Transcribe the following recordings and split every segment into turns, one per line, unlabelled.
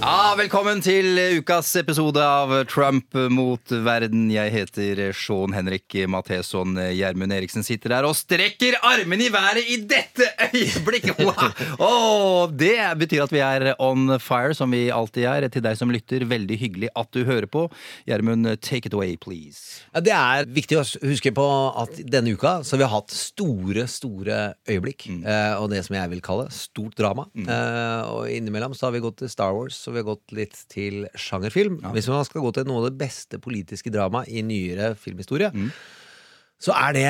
Ja, Velkommen til ukas episode av Trump mot verden. Jeg heter Sean Henrik Matheson. Gjermund Eriksen sitter der og strekker armene i været i dette øyeblikket! Wow! Oh, det betyr at vi er on fire, som vi alltid er. Til deg som lytter, veldig hyggelig at du hører på. Gjermund, take it away, please.
Ja, det er viktig å huske på at denne uka så har vi hatt store, store øyeblikk. Mm. og det som jeg vil kalle stort drama. Mm. og innimellom så har vi gått til Star Wars, vi har gått litt til sjangerfilm. Hvis man skal gå til noe av det beste politiske drama i nyere filmhistorie. Så er det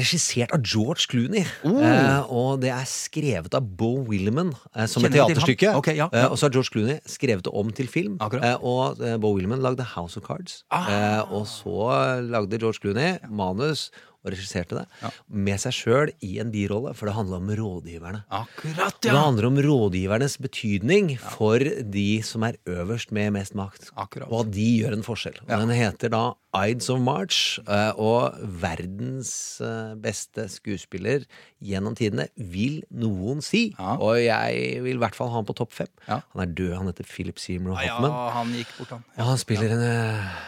regissert av George Clooney. Eh, og det er skrevet av Bo Williman eh, som
Kjenner et
teaterstykke.
Okay, ja, ja.
Eh, og så har George Clooney skrevet det om til film.
Akkurat.
Og Bo Williman lagde House of Cards.
Ah.
Og så lagde George Clooney manus og regisserte det med seg sjøl i en birolle, for det handler om rådgiverne.
Akkurat, ja.
Det handler om rådgivernes betydning for de som er øverst med mest makt.
Akkurat.
Og at de gjør en forskjell. Og Den heter da Ides of March, eh, og verdens eh, beste skuespiller gjennom tidene, vil noen si.
Ja.
Og jeg vil i hvert fall ha han på topp fem.
Ja.
Han er død, han heter Philip Seymour
Ja,
Hoffman.
han gikk bort, han.
Og han spiller en eh,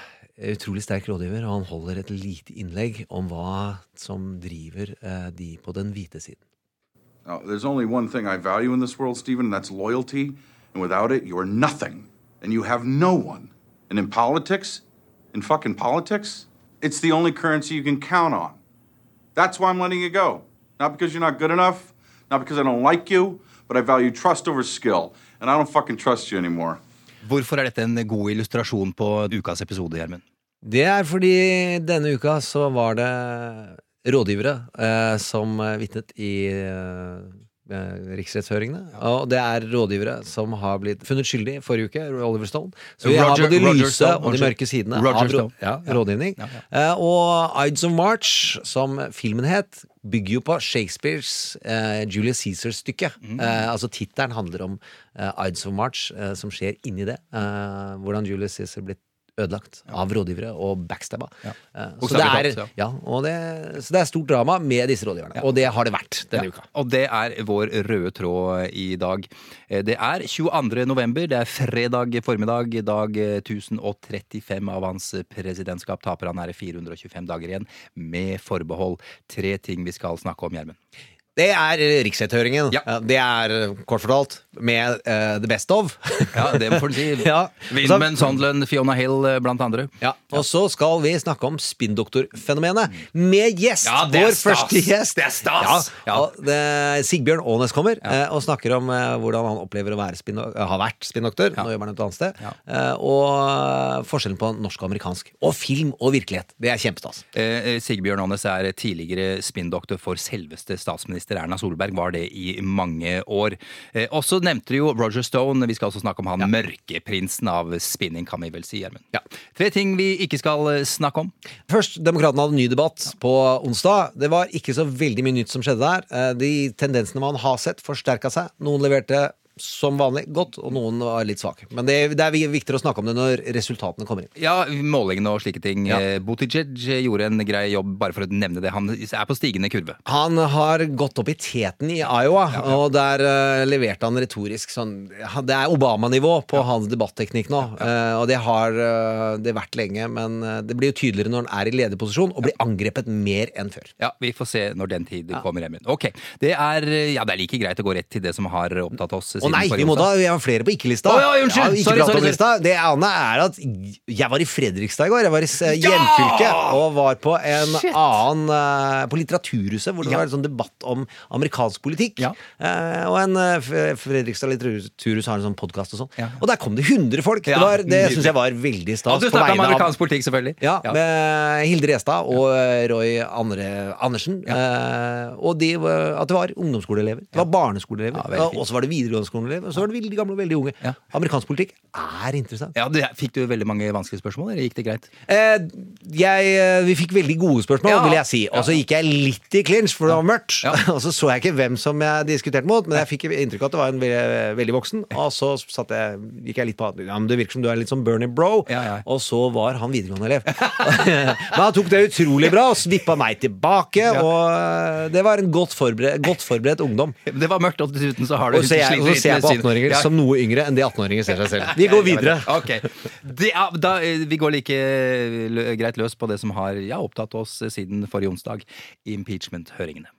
utrolig sterk rådgiver, og han holder et lite innlegg om hva som driver eh, de på den hvite siden.
Now, there's only one thing I value in this world, Stephen, and that's loyalty. And without it, you're nothing. And you have no one. And in politics, in fucking politics, it's the only currency you can count on. That's why I'm letting you go. Not because you're not good enough, not because I don't like you, but I value trust over skill. And I don't fucking trust you anymore.
Hvorfor er dette en god illustrasjon på ukas episode, Gjermund?
Det er fordi denne uka så var det rådgivere eh, som eh, vitnet i eh, riksrettshøringene. Og det er rådgivere som har blitt funnet skyldig forrige uke, Oliver Stone. Så vi har både de lyse
Stone,
og de mørke sidene
Roger
av
Stone.
ja, rådgivning.
Ja, ja.
Eh, og Ides of March, som filmen het, bygger jo på Shakespeares eh, Julius Caesar-stykke.
Mm.
Eh, altså Tittelen handler om eh, Ides of March, eh, som skjer inni det. Eh, hvordan Julius Caesar blitt ødelagt av rådgivere og backstabba.
Ja.
Eh, så, det er, ja, og det, så det er stort drama med disse rådgiverne. Og det har det vært denne
Ja,
uka.
Og det er vår røde tråd i dag. Eh, Det er 22. november, det er fredag formiddag, dag eh, 1035 av hans presidentskap. Taper han er 425 dager igjen, med forbehold. Tre ting vi skal snakke om, Gjermund.
Det er eh, riksrettshøringen.
Ja.
Det er eh, kort fortalt med uh, the best of.
Ja, det får du si.
Ja.
Wilman Sondland, Fiona Hill, blant andre.
Ja, Og så skal vi snakke om spinndoktorfenomenet med gjest!
Ja, det er
Vår
stas.
første gjest.
Det er stas.
Ja, det, Sigbjørn Aanes kommer og snakker om uh, hvordan han opplever å være spinndo- ha vært spinndoktor. Nå jobber han et annet sted. Og forskjellen på norsk og amerikansk. Og film og virkelighet. Det er kjempestas.
Sigbjørn Aanes er tidligere spinndoktor for selveste statsminister Erna Solberg. Var det i mange år. Eh, og så nevnte du jo Roger Stone. Vi skal også snakke om han mørkeprinsen av spinning, kan vi vel si, Gjermund.
Ja.
Tre ting vi ikke skal eh, snakke om.
Først, Demokratene hadde ny debatt på onsdag. Det var ikke så veldig mye nytt som skjedde der. Eh, De tendensene man har sett, forsterka seg. Noen leverte som vanlig godt, og noen var litt svake. Men det, det er viktigere å snakke om det når resultatene kommer inn.
Ja, målingene og slike ting.
Ja.
Eh, Buttigieg gjorde en grei jobb, bare for å nevne det. Han er på stigende kurve.
Han har gått opp i teten i Iowa, og der uh, leverte han retorisk sånn Det er Obama-nivå på hans debatteknikk nå, uh, og det har uh, det vært lenge. Men eh, det blir jo tydeligere når han er i lederposisjon og blir angrepet mer enn før.
Ja, vi får se når den tid kommer, Emil. Ok, det er, ja, det er like greit å gå rett til det som har opptatt oss
Å nei, vi må da, vi har flere på ikke-lista.
Oh, ja, unnskyld.
ikke
Sorry, sorry,
lista. Det ene er at jeg var i Fredrikstad i går. Jeg var i hjemfylket hjemfylket og var på en annen eh, På Litteraturhuset, hvor det
Ja.
var en sånn debatt om amerikansk politikk.
Ja.
Eh, og en eh, Fredrikstad Litteraturhus har en sånn podkast og sånn.
Ja.
Og der kom det 100 folk!
Ja,
det var, det syns jeg var veldig stas.
Og du snakka om amerikansk politikk, selvfølgelig.
ja,
Ja.
med Hilde Restad og Roy Andre Andersen. Og de, at det var ungdomsskoleelever. Det var barneskoleelever.
Ja,
og så var det videregående liv. Og så var det veldig gamle og veldig unge.
Ja.
Amerikansk politikk er interessant.
Ja, det, Fikk du veldig mange vanskelige spørsmål, eller gikk det greit?
Eh, jeg, eh, vi fikk veldig gode spørsmål,
Ja.
vil jeg si. Og så gikk jeg litt i clinch, for det var mørkt. Og så så jeg ikke hvem som jeg diskuterte mot, men jeg fikk inntrykk av at det var en veldig, veldig voksen. Og så jeg, gikk jeg litt på ja, men Det virker som du er litt som Bernie Bro.
Ja, ja.
Og så var han videregående-elev. men han tok det utrolig bra og svippa meg tilbake. Og eh, det var en godt forberedt, godt forberedt ungdom.
Det var mørkt, og dessuten så har du
Og så jeg, ser jeg på 18-åringer
Ja.
som noe yngre enn de 18-åringer ser seg selv. Vi går videre.
Okay. Det, da, eh, vi går like lø- greit løs på det som har ja, opptatt oss siden forrige onsdag. Impeachment-høringene.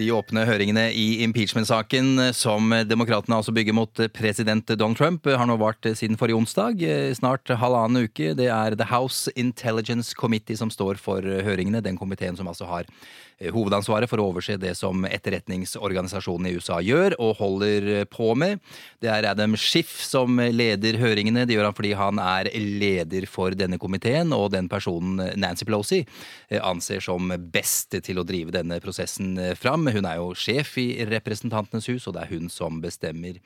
De åpne høringene i impeachment-saken eh, som demokratene altså bygger mot president Donald Trump, eh, har nå vart siden forrige onsdag. eh, Snart halvannen uke. Det er The House Intelligence Committee som står for høringene. Den komiteen som altså har eh, hovedansvaret for å overse det som etterretningsorganisasjonen i USA gjør og holder på med. Det er Adam Schiff som leder høringene. Det gjør han fordi han er leder for denne komiteen, og den personen Nancy Pelosi eh, anser som best til å drive denne prosessen eh, fram. Hun er jo sjef i Representantenes hus, og det er hun som bestemmer.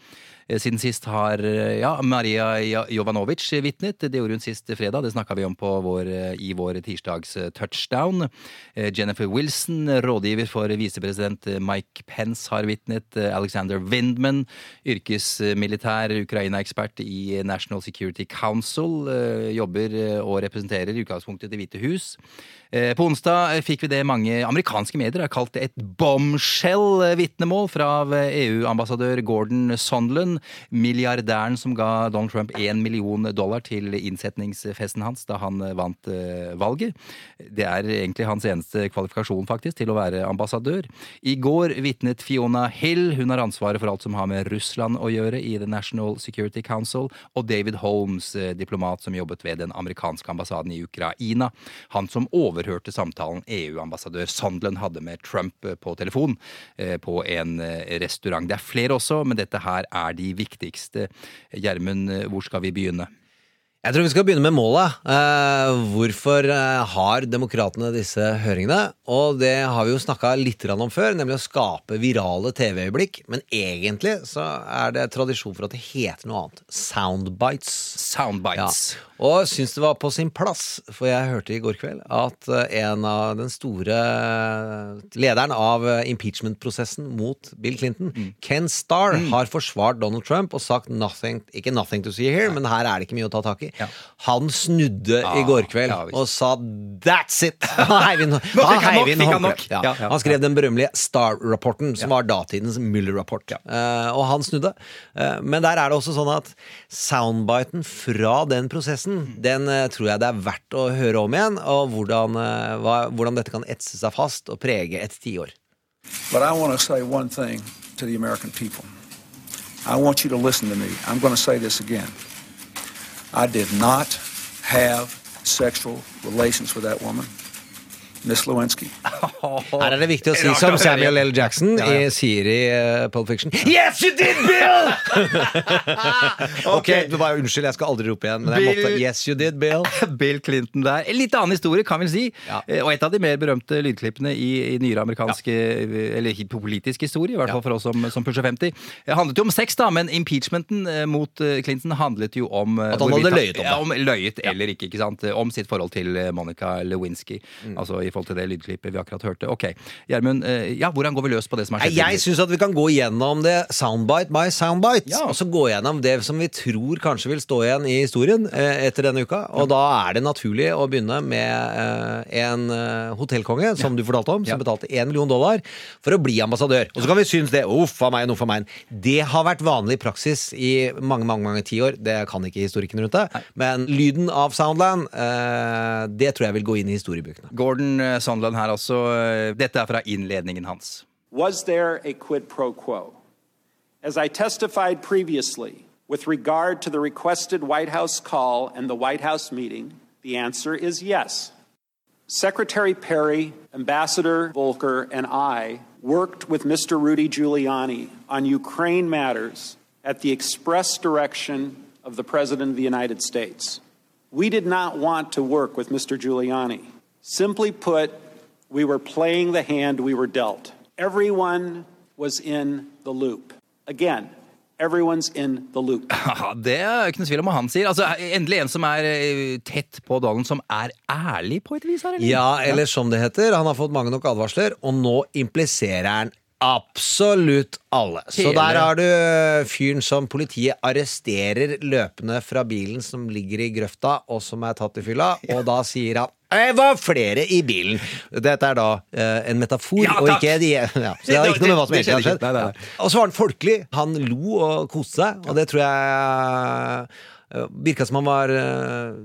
Eh, Siden sist har ja, Maria Jovanovic vitnet. Det gjorde hun sist fredag. Det snakka vi om vår, i vår tirsdags touchdown. Jennifer Wilson, rådgiver for visepresident Mike Pence, har vitnet. Eh, Alexander Windman, yrkesmilitær Ukraina-ekspert i National Security Council, eh, jobber eh, og representerer utgangspunktet Det hvite hus. På onsdag fikk vi det mange amerikanske medier har kalt et bombshell-vitnemål fra EU-ambassadør Gordon Sondland, milliardæren som ga Donald Trump én million dollar til innsetningsfesten hans da han vant valget. Det er egentlig hans eneste kvalifikasjon faktisk til å være ambassadør. I går vitnet Fiona Hill, hun har ansvaret for alt som har med Russland å gjøre i The National Security Council, og David Holmes, eh, diplomat som jobbet ved den amerikanske ambassaden i Ukraina. Han som overhørte samtalen EU-ambassadør Sondland hadde med Trump eh, på telefon eh, på en restaurant. Det er flere også, men dette her er de viktigste. Gjermund, hvor skal vi begynne?
Jeg tror vi skal begynne med målet. Eh, hvorfor eh, har demokratene disse høringene? Og det har vi jo snakka litt om før, nemlig å skape virale TV-øyeblikk. Men egentlig så er det tradisjon for at det heter noe annet. Soundbites.
Soundbites.
Ja. Og syns det var på sin plass, for jeg hørte i går kveld at eh, en av den store lederen av impeachment-prosessen mot Bill Clinton,
Mm.
Ken Starr, har forsvart Donald Trump og sagt nothing, ikke 'nothing to see here', men her er det ikke mye å ta tak i.
Ja.
Han snudde i går kveld
ja,
og sa 'that's it'! Han heiv inn, håndkleet. Han skrev den berømmelige Star-rapporten, som var datidens Muller-rapport Uh, og han snudde. Uh, men der er det også sånn at soundbiten fra den prosessen, den uh, tror jeg det er verdt å høre om igjen, og hvordan, hva, hvordan dette kan etse seg fast og prege et tiår.
But I want to say one thing to the American people. I want you to listen to me. I'm going to say this again. I did not have sexual relations with that woman, Miss Lewinsky.
Her er det viktig å si som Samuel. L. Jackson
Ja, ja.
i Siri uh, Pulp Fiction. Yes, you did, Bill! ok, du bare Unnskyld, jeg skal aldri rope igjen, men jeg
Bill-
måtte. Yes, you did, Bill.
Bill Clinton der. En litt annen historie, kan vi si.
Ja.
Eh, Og et av de mer berømte lydklippene i, i nyere amerikanske Eller i politisk historie, i hvert fall for oss som, som pusher 50. Det handlet jo om sex, da, men impeachmenten eh, mot eh, Clinton handlet jo om eh,
At han hadde løyet om det.
Ja, om løyet eller ikke, ikke sant? Om sitt forhold til eh, Monica Lewinsky.
Mm.
Altså i forhold til det lydklippet vi akkurat hørte. Ok, Gjermund, eh, ja, hvordan går vi løs på det som har skjedd?
Jeg syns at vi kan gå gjennom det soundbite by soundbite.
Ja.
Og så gå gjennom det som vi tror kanskje vil stå igjen i historien eh, etter denne uka. Og da er det naturlig å begynne med eh, en hotellkonge, som du fortalte om, som
Ja.
betalte 1 million dollar for å bli ambassadør. Og så kan vi synes det uff a meg, uff a meg. Det har vært vanlig praksis i mange, mange mange tiår. Det kan ikke historikken rundt det. Men lyden av Soundland, eh, det tror jeg vil gå inn i historiebøkene.
Gordon eh, Sondland her eh, Dette er fra innledningen hans.
Was there a quid pro quo? As I testified previously, with regard to the requested White House call and the White House meeting, the answer is yes. Secretary Perry, Ambassador Volker, and I worked with Mr. Rudy Giuliani on Ukraine matters at the express direction of the President of the United States. We did not want to work with Mr. Giuliani. Simply put, we were playing the hand we were dealt. Everyone was in the loop. Again, everyone's in the loop.
Ja, det er ikke noe tvil om hva han sier. Altså, Endelig en som er eh, tett på Donald, som er ærlig på et vis her, eller?
Ja, eller som det heter, han har fått mange nok advarsler, og nå impliserer han absolutt alle. Så der har du øh, fyren som politiet arresterer løpende fra bilen som ligger i grøfta, og som er tatt i fylla, og da sier han det var flere i bilen. Dette er da eh, en metafor,
Ja,
og ikke de, ja, Så det har ikke noe med hva som egentlig har skjedd.
Nei, nei, nei.
Og så var han folkelig. Han lo og koste seg, og det tror jeg uh, virka som han var uh,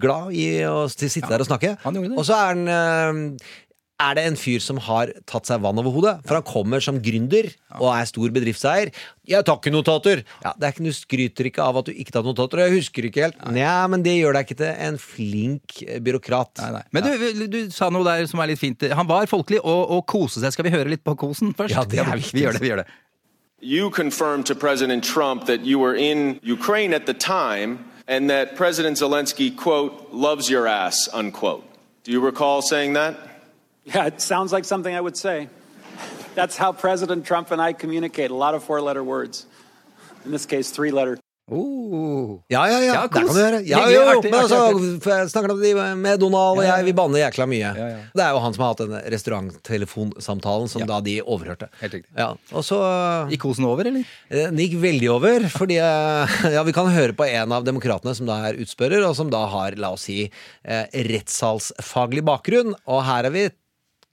glad i å sitte der og snakke. Og så er han eh, er det en fyr som har tatt seg vann over hodet? For han kommer som gründer og er stor bedriftseier. 'Jeg tar ikke notater!' Ja, det er ikke, Du skryter ikke av at du ikke tar notater. Jeg husker ikke helt. Nei, men det gjør deg ikke til en flink eh, byråkrat.
Nei, nei. Men du, du sa noe der som er litt fint. Han var folkelig og, og kose seg. Skal vi høre litt på kosen først?
Ja, det er viktig.
Vi gjør det. vi gjør det
You confirmed to President Trump that you were in Ukraine at the time and that President Zelensky, quote, loves your ass, unquote. Do you recall saying that?
Yeah, it sounds like something I would say. That's how President Trump and I communicate a lot of four letter words. In this case, three letter.
Oh.
Ja, ja, ja.
Ja,
det kan du høre. Ja, jo,
artig,
Men altså, for snakker om de med Donald og
Ja, ja.
jeg, vi banner jækla mye.
Ja, ja.
Det er jo han som har hatt denne restauranttelefonsamtalen som da de overhørte.
Helt riktig.
Ja. Og så
Gikk kosen over, eller?
Eh, Den gikk veldig over, fordi eh, ja, vi kan høre på en av demokratene som da er utspørrer, og som da har, la oss si, eh, rettssalsfaglig bakgrunn. Og her er vi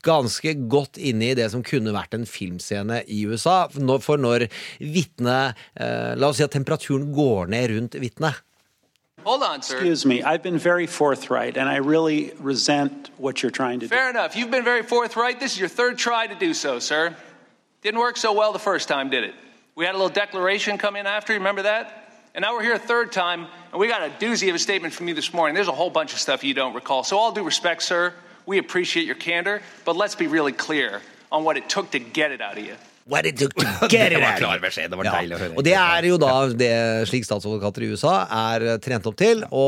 ganske godt inne i det som kunne vært en filmscene i USA. For når vitnet eh, La oss si at temperaturen går ned rundt vitnet.
Hold on, sir.
Excuse me, I've been very forthright, and I really resent what you're trying to do.
Fair enough. You've been very forthright. This is your third try to do so, sir. Didn't work so well the first time, did it? We had a little declaration come in after, remember that? And now we're here a third time, and we got a doozy of a statement from you this morning. There's a whole bunch of stuff you don't recall. So, all due respect, sir, we appreciate your candor, but let's be really clear on what it took to get it out of you.
What it took to get
Det
it
var
out.
klar beskjed. Det var deilig å høre.
Og det er jo da det slik statsadvokater i USA er eh, trent opp til, å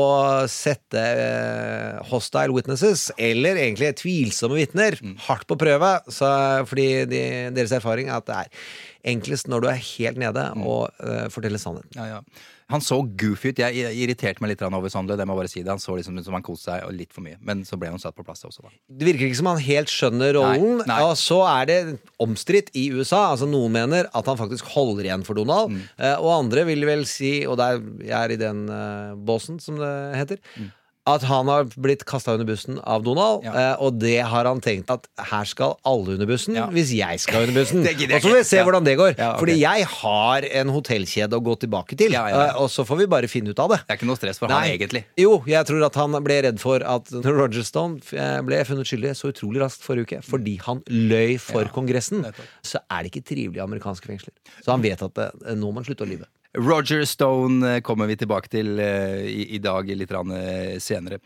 sette eh, hostile witnesses, eller egentlig tvilsomme vitner,
Mm.
hardt på prøve. Så, fordi de, deres erfaring er at det er enklest når du er helt nede,
Mm.
å eh, fortelle sannheten.
Ja, ja. Han så goofy ut. Jeg irriterte meg litt over Sandler. Det må bare si det. Han så liksom ut som han koste seg litt for mye. Men så ble han satt på plass også, da.
Det virker ikke som han helt skjønner rollen.
Nei, nei.
Og så er det omstridt i USA. Altså Noen mener at han faktisk holder igjen for Donald,
Mm.
eh, og andre vil vel si, og der jeg er i den uh, båsen, som det heter,
Mm.
At han har blitt kasta under bussen av Donald,
Ja.
eh, og det har han tenkt at her skal alle under bussen
Ja.
hvis jeg skal under bussen. Og så får vi se
Ja.
hvordan det går.
Ja, ok.
Fordi jeg har en hotellkjede å gå tilbake til, eh, og så får vi bare finne ut av det.
Det er ikke noe stress for han egentlig.
Jo, jeg tror at han ble redd for at Roger Stone eh, ble funnet skyldig så utrolig raskt forrige uke, fordi han løy for Kongressen, så er det ikke trivelige amerikanske fengsler. Så han vet at det, nå må han slutte å lyve.
Roger Stone eh, kommer vi tilbake til eh, i, i dag litt eh, senere.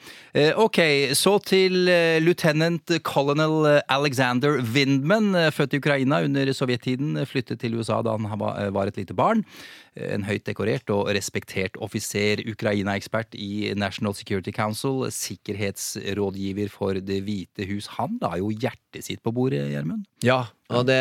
Ok, så til lieutenant colonel Alexander Windman, født i Ukraina under sovjettiden, flyttet til USA da han var et lite barn. Eh, En høyt dekorert og respektert offiser, Ukraina-ekspert i National Security Council, sikkerhetsrådgiver for Det hvite hus. Han la jo hjertet sitt på bordet, Gjermund.
Ja, og det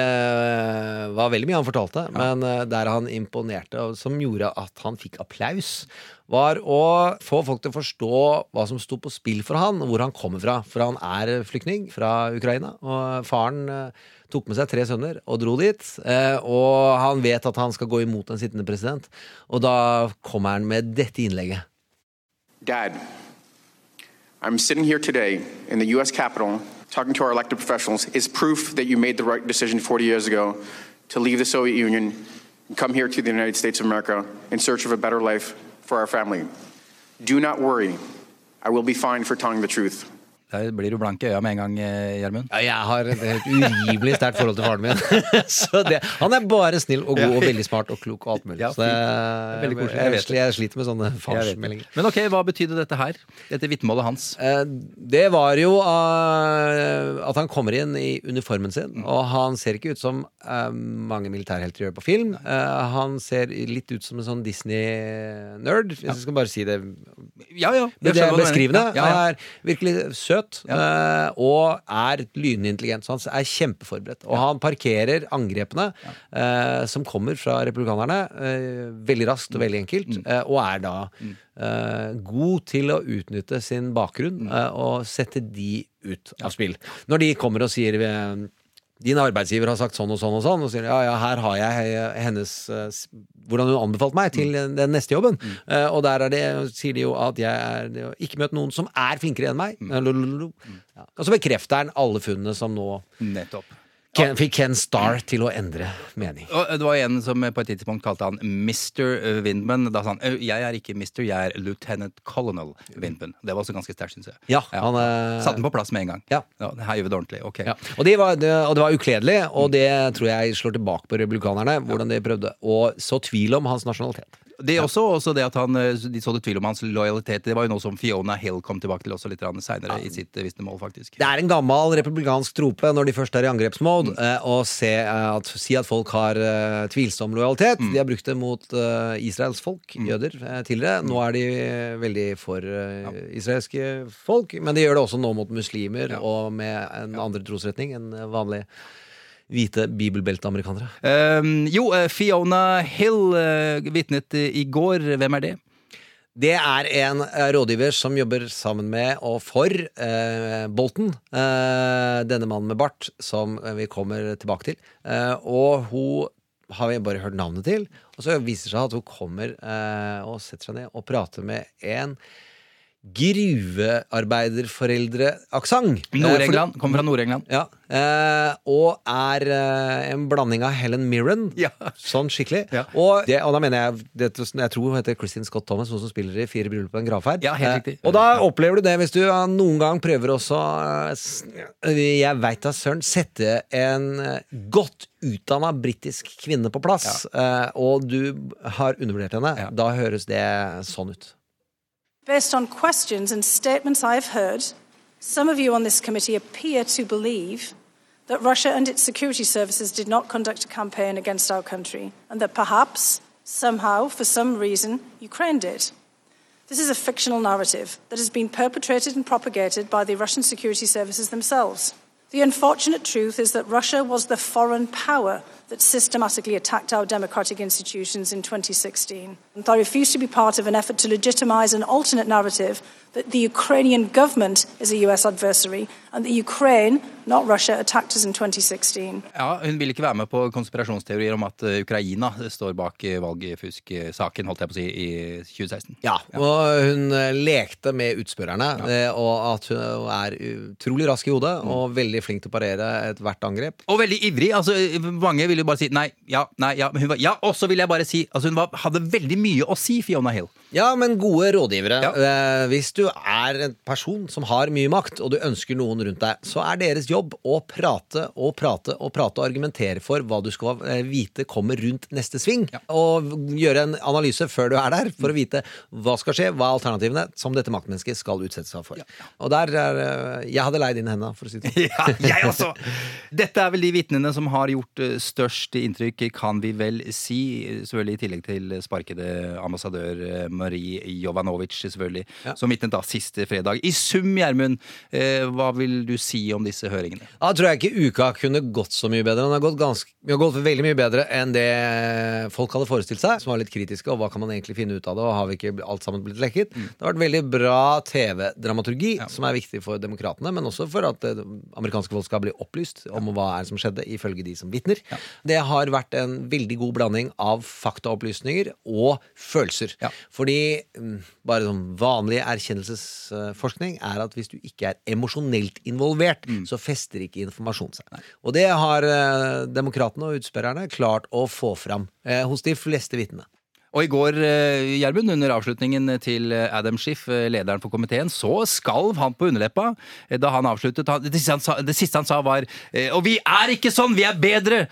var veldig mye han fortalte, men eh, der han imponerte, som gjorde at han fikk applaus, var å få folk til å forstå hva som sto på spill for han, og hvor han kommer fra. For han er flyktning fra Ukraina, og faren eh, tok med seg tre sønner og dro dit. eh, Og han vet at han skal gå imot en sittende president, og da kommer han med dette innlegget.
Dad, I'm sitting here today in the U.S. Capitol talking to our elected professionals is proof that you made the right decision 40 years ago to leave the Soviet Union and come here to the United States of America in search of a better life for our family. Do not worry. I will be fine for telling the truth.
Der blir du blank i øya med en gang, eh, Gjermund.
Ja, jeg har et helt urimelig sterkt forhold til faren min. Så det, han er bare snill og god og veldig smart og klok og alt mulig.
Ja,
Så det,
koselig, jeg
jeg,
vet
jeg, sliter med sånne
det.
farsmeldinger.
Men ok, hva betydde dette her? Dette vitnemålet hans?
Eh, Det var jo eh, at han kommer inn i uniformen sin,
Mm.
og han ser ikke ut som mange militærhelter gjør på film. Han ser litt ut som en sånn Disney-nerd, hvis jeg skal bare si det
Ja, ja.
det er beskrivende. Han er virkelig søt søt eh, og er lynintelligent. Så han er kjempeforberedt. Og han parkerer angrepene eh, som kommer fra republikanerne, eh, veldig raskt og veldig enkelt, eh, og er da eh, god til å utnytte sin bakgrunn eh, og sette de ut av spill. Når de kommer og sier eh, din arbeidsgiver har sagt sånn og sånn og sånn, og sier ja, ja, her har jeg eh, hennes eh, Hvordan hun anbefalte meg til den neste jobben. Eh, og der er det, sier de jo at jeg er har ikke møtt noen som er flinkere enn meg. Mm. Ja. Og så bekrefter han alle funnene som nå
Nettopp.
Ken, fikk Ken Starr til å endre mening.
Og det var en som på et tidspunkt kalte han Mr. Windman. Da sa han jeg er ikke Mr., jeg er Lieutenant Colonel Windman. Det var også ganske sterkt, syns jeg.
Ja, han, eh,
Satte den på plass med en gang.
Ja.
her gjør vi det ordentlig. Okay.
Ja. Og, de var, det, og det var ukledelig, og det tror jeg slår tilbake på republikanerne. Hvordan de prøvde å så tvil om hans nasjonalitet.
Det er også, også det at han, eh, De sådde tvil om hans lojalitet. Det var jo noe som Fiona Hill kom tilbake til også litt seinere i sitt eh, vitnemål, faktisk.
Det er en gammel republikansk trope når de først er i angrepsmode, eh, å se, at, si at folk har uh, tvilsom lojalitet. De har brukt det mot uh, Israels folk, jøder, eh, tidligere. Nå er de veldig for eh, israelske folk, men de gjør det også nå mot muslimer og med en andre trosretning enn vanlige hvite bibelbelteamerikanere.
Um, jo, eh, Fiona Hill uh, vitnet eh, i går. Hvem er det?
Det er en eh, rådgiver som jobber sammen med og for eh, Bolton. Eh, denne mannen med bart, som eh, vi kommer tilbake til. Eh, og hun har vi bare hørt navnet til. Og så viser det seg at hun kommer eh, og setter seg ned og prater med en gruvearbeiderforeldreaksent. Eh,
Nord-England. Kommer fra Nord-England.
Ja, eh, og er eh, en blanding av Helen Mirren,
Ja.
sånn skikkelig.
Ja.
Og, det, og da mener jeg det, Jeg tror hun heter Christine Scott Thomas, hun som spiller i Fire bryllup og en gravferd.
Ja, helt riktig.
og da opplever du det hvis du noen gang prøver også Jeg veit da søren sette en godt utdanna britisk kvinne på plass, og du har undervurdert henne. Da høres det sånn ut.
Based on questions and statements I've heard, some of you on this committee appear to believe that Russia and its security services did not conduct a campaign against our country, and that perhaps, somehow, for some reason, Ukraine did. This is a fictional narrative that has been perpetrated and propagated by the Russian security services themselves. The unfortunate truth is that Russia was the foreign power that systematically attacked our democratic institutions in 2016. And I refuse to be part of an effort to legitimize an alternate narrative that the Ukrainian government is a US adversary and that Ukraine, not Russia, attacked us in 2016.
Ja, Hun vil ikke være med på konspirasjonsteorier om at eh, Ukraina står bak valgfusksaken valgfusk-saken, holdt jeg på å si, i 2016.
Ja, og hun eh, lekte med utspørrerne, ja. og at hun er utrolig rask i hodet og veldig flink til å parere ethvert angrep.
Og veldig ivrig. altså Mange ville bare si nei, ja, nei, ja. Men hun var, ja, og så ville jeg bare si altså Hun var, hadde veldig mye å si, Fiona Hill.
Ja, men gode rådgivere.
Ja.
Eh, hvis du er en person som har mye makt, og du ønsker noen rundt deg, så er deres jobb å prate og prate og prate og argumentere for hva du skal eh, vite kommer rundt neste sving. Og gjøre en analyse før du er der, for å vite hva skal skje, hva er alternativene som dette maktmennesket skal utsette seg for. Og der er eh, Jeg hadde leid inn henda, for å si det sånn.
Ja, jeg også! Dette er vel de vitnene som har gjort størst inntrykk, kan vi vel si. Selvfølgelig i tillegg til sparkede ambassadør Marie Jovanovic, selvfølgelig, som vitnet da siste fredag. I sum, Gjermund, eh, hva vil du si om disse høringene?
Da tror jeg ikke uka kunne gått så mye bedre. Den har gått, ganske, har gått veldig mye bedre enn det folk hadde forestilt seg, som var litt kritiske. Og hva kan man egentlig finne ut av det, og har vi ikke alt sammen blitt lekket? Det har vært veldig bra TV-dramaturgi, som er viktig for demokratene, men også for at det amerikanske folk skal bli opplyst om hva er det som skjedde, ifølge de som vitner. Det har vært en veldig god blanding av faktaopplysninger og følelser.
Ja.
Fordi mm, bare sånn vanlig erkjennelsesforskning er at hvis du ikke er emosjonelt involvert, så fester ikke informasjon seg. Og det har eh, demokratene og utspørrerne klart å få fram eh, hos de fleste vitnene.
Og i går, eh, Gjermund, under avslutningen til eh, Adam Schiff, eh, lederen for komiteen, så skalv han på underleppa da han avsluttet. Det siste han sa, siste han sa var Og vi er ikke sånn, vi er bedre!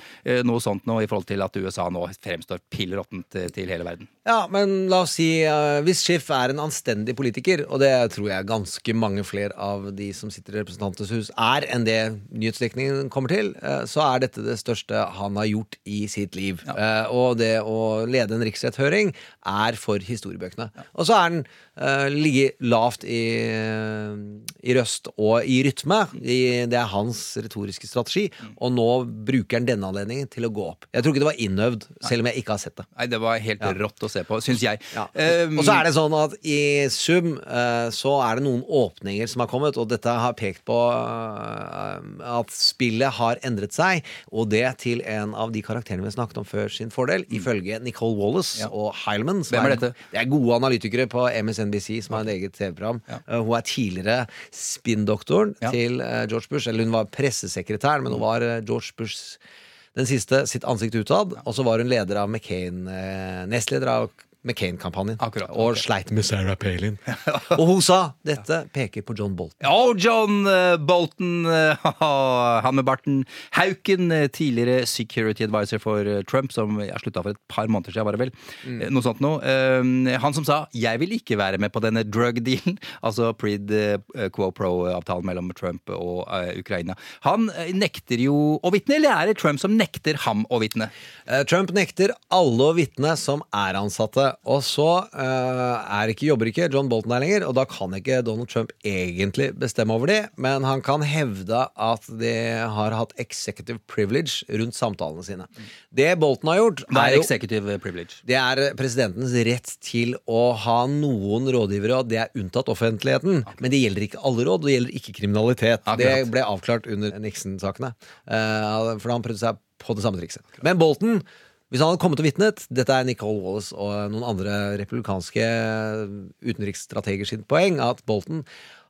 Noe sånt nå i forhold til at USA nå fremstår pill råttent til hele verden.
Ja, men la oss si uh, hvis Schiff er en anstendig politiker, og det tror jeg ganske mange flere av de som sitter i Representantenes hus er enn det nyhetsdekningen kommer til, uh, så er dette det største han har gjort i sitt liv. Eh, og det å lede en riksretthøring er for historiebøkene. Og så er den uh, ligget lavt i, i røst og i rytme. I, det er hans retoriske strategi, og nå bruker han denne anledningen til å gå opp. Jeg tror ikke det var innøvd, selv om jeg ikke har sett det.
Nei, det var helt rått å se på, syns jeg.
Ja.
Um,
og så er det sånn at i sum uh, så er det noen åpninger som har kommet, og dette har pekt på uh, at spillet har endret seg, og det til en av de karakterene vi snakket om før sin fordel, ifølge Nicole Wallace
Ja.
og Heilman.
Hvem er dette?
Det er gode analytikere på MSNBC som har et eget TV-program. Eh, hun er tidligere spinndoktoren
Ja.
til George Bush, eller hun var pressesekretæren, men hun var eh, George Bushs den siste sitt ansikt utad, og så var hun leder av McCain, eh, nestleder av McCain-kampanjen.
Akkurat,
Og sleit med Sarah Palin. og hun sa dette peker på John Bolton.
Oh, John eh, Bolton, eh, han med barten. Hauken, eh, tidligere security advisor for Trump, som jeg slutta for et par måneder siden, var det vel.
Mm.
Noe sånt noe. Han som sa 'jeg vil ikke være med på denne drug dealen', altså Prid Quo Pro-avtalen mellom Trump og Ukraina. Han nekter jo å vitne, eller er det Trump som nekter ham å vitne?
Trump nekter alle å vitne som er ansatte. Og så eh, er ikke, jobber ikke John Bolton der lenger, og da kan ikke Donald Trump egentlig bestemme over de, men han kan hevde at de har hatt executive privilege rundt samtalene sine. Det Bolton har gjort,
Hva
er
executive privilege?
Det er presidentens rett til å ha noen rådgivere, og det er unntatt offentligheten. Men det gjelder ikke alle råd, og det gjelder ikke kriminalitet.
Akkurat.
Det ble avklart under Nixon-sakene. eh, for han prøvde seg på det samme trikset. Men Bolton hvis han hadde kommet og vitnet Dette er Nicole Wallace og noen andre republikanske utenriksstrateger sitt poeng, at Bolton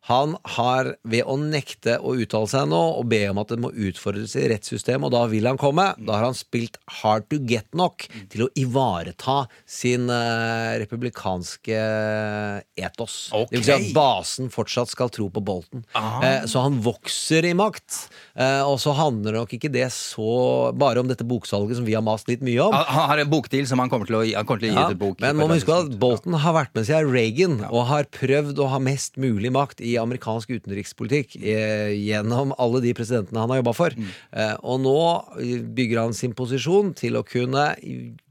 han har ved å nekte å uttale seg nå og be om at det må utfordres i rettssystemet, og da vil han komme, da har han spilt hard to get nok til å ivareta sin uh, republikanske etos.
Okay.
Det vil si at basen fortsatt skal tro på Bolton. Uh, så han vokser i makt. Uh, og så handler nok ikke det så bare om dette boksalget som vi har mast litt mye om.
Han har en bokdeal som han kommer til å, kommer til å gi
Ja,
ut et bok.
men man må huske at Bolton har vært med siden Reagan og har prøvd å ha mest mulig makt i amerikansk utenrikspolitikk eh, gjennom alle de presidentene han har jobba for.
Mm.
Eh, og nå bygger han sin posisjon til å kunne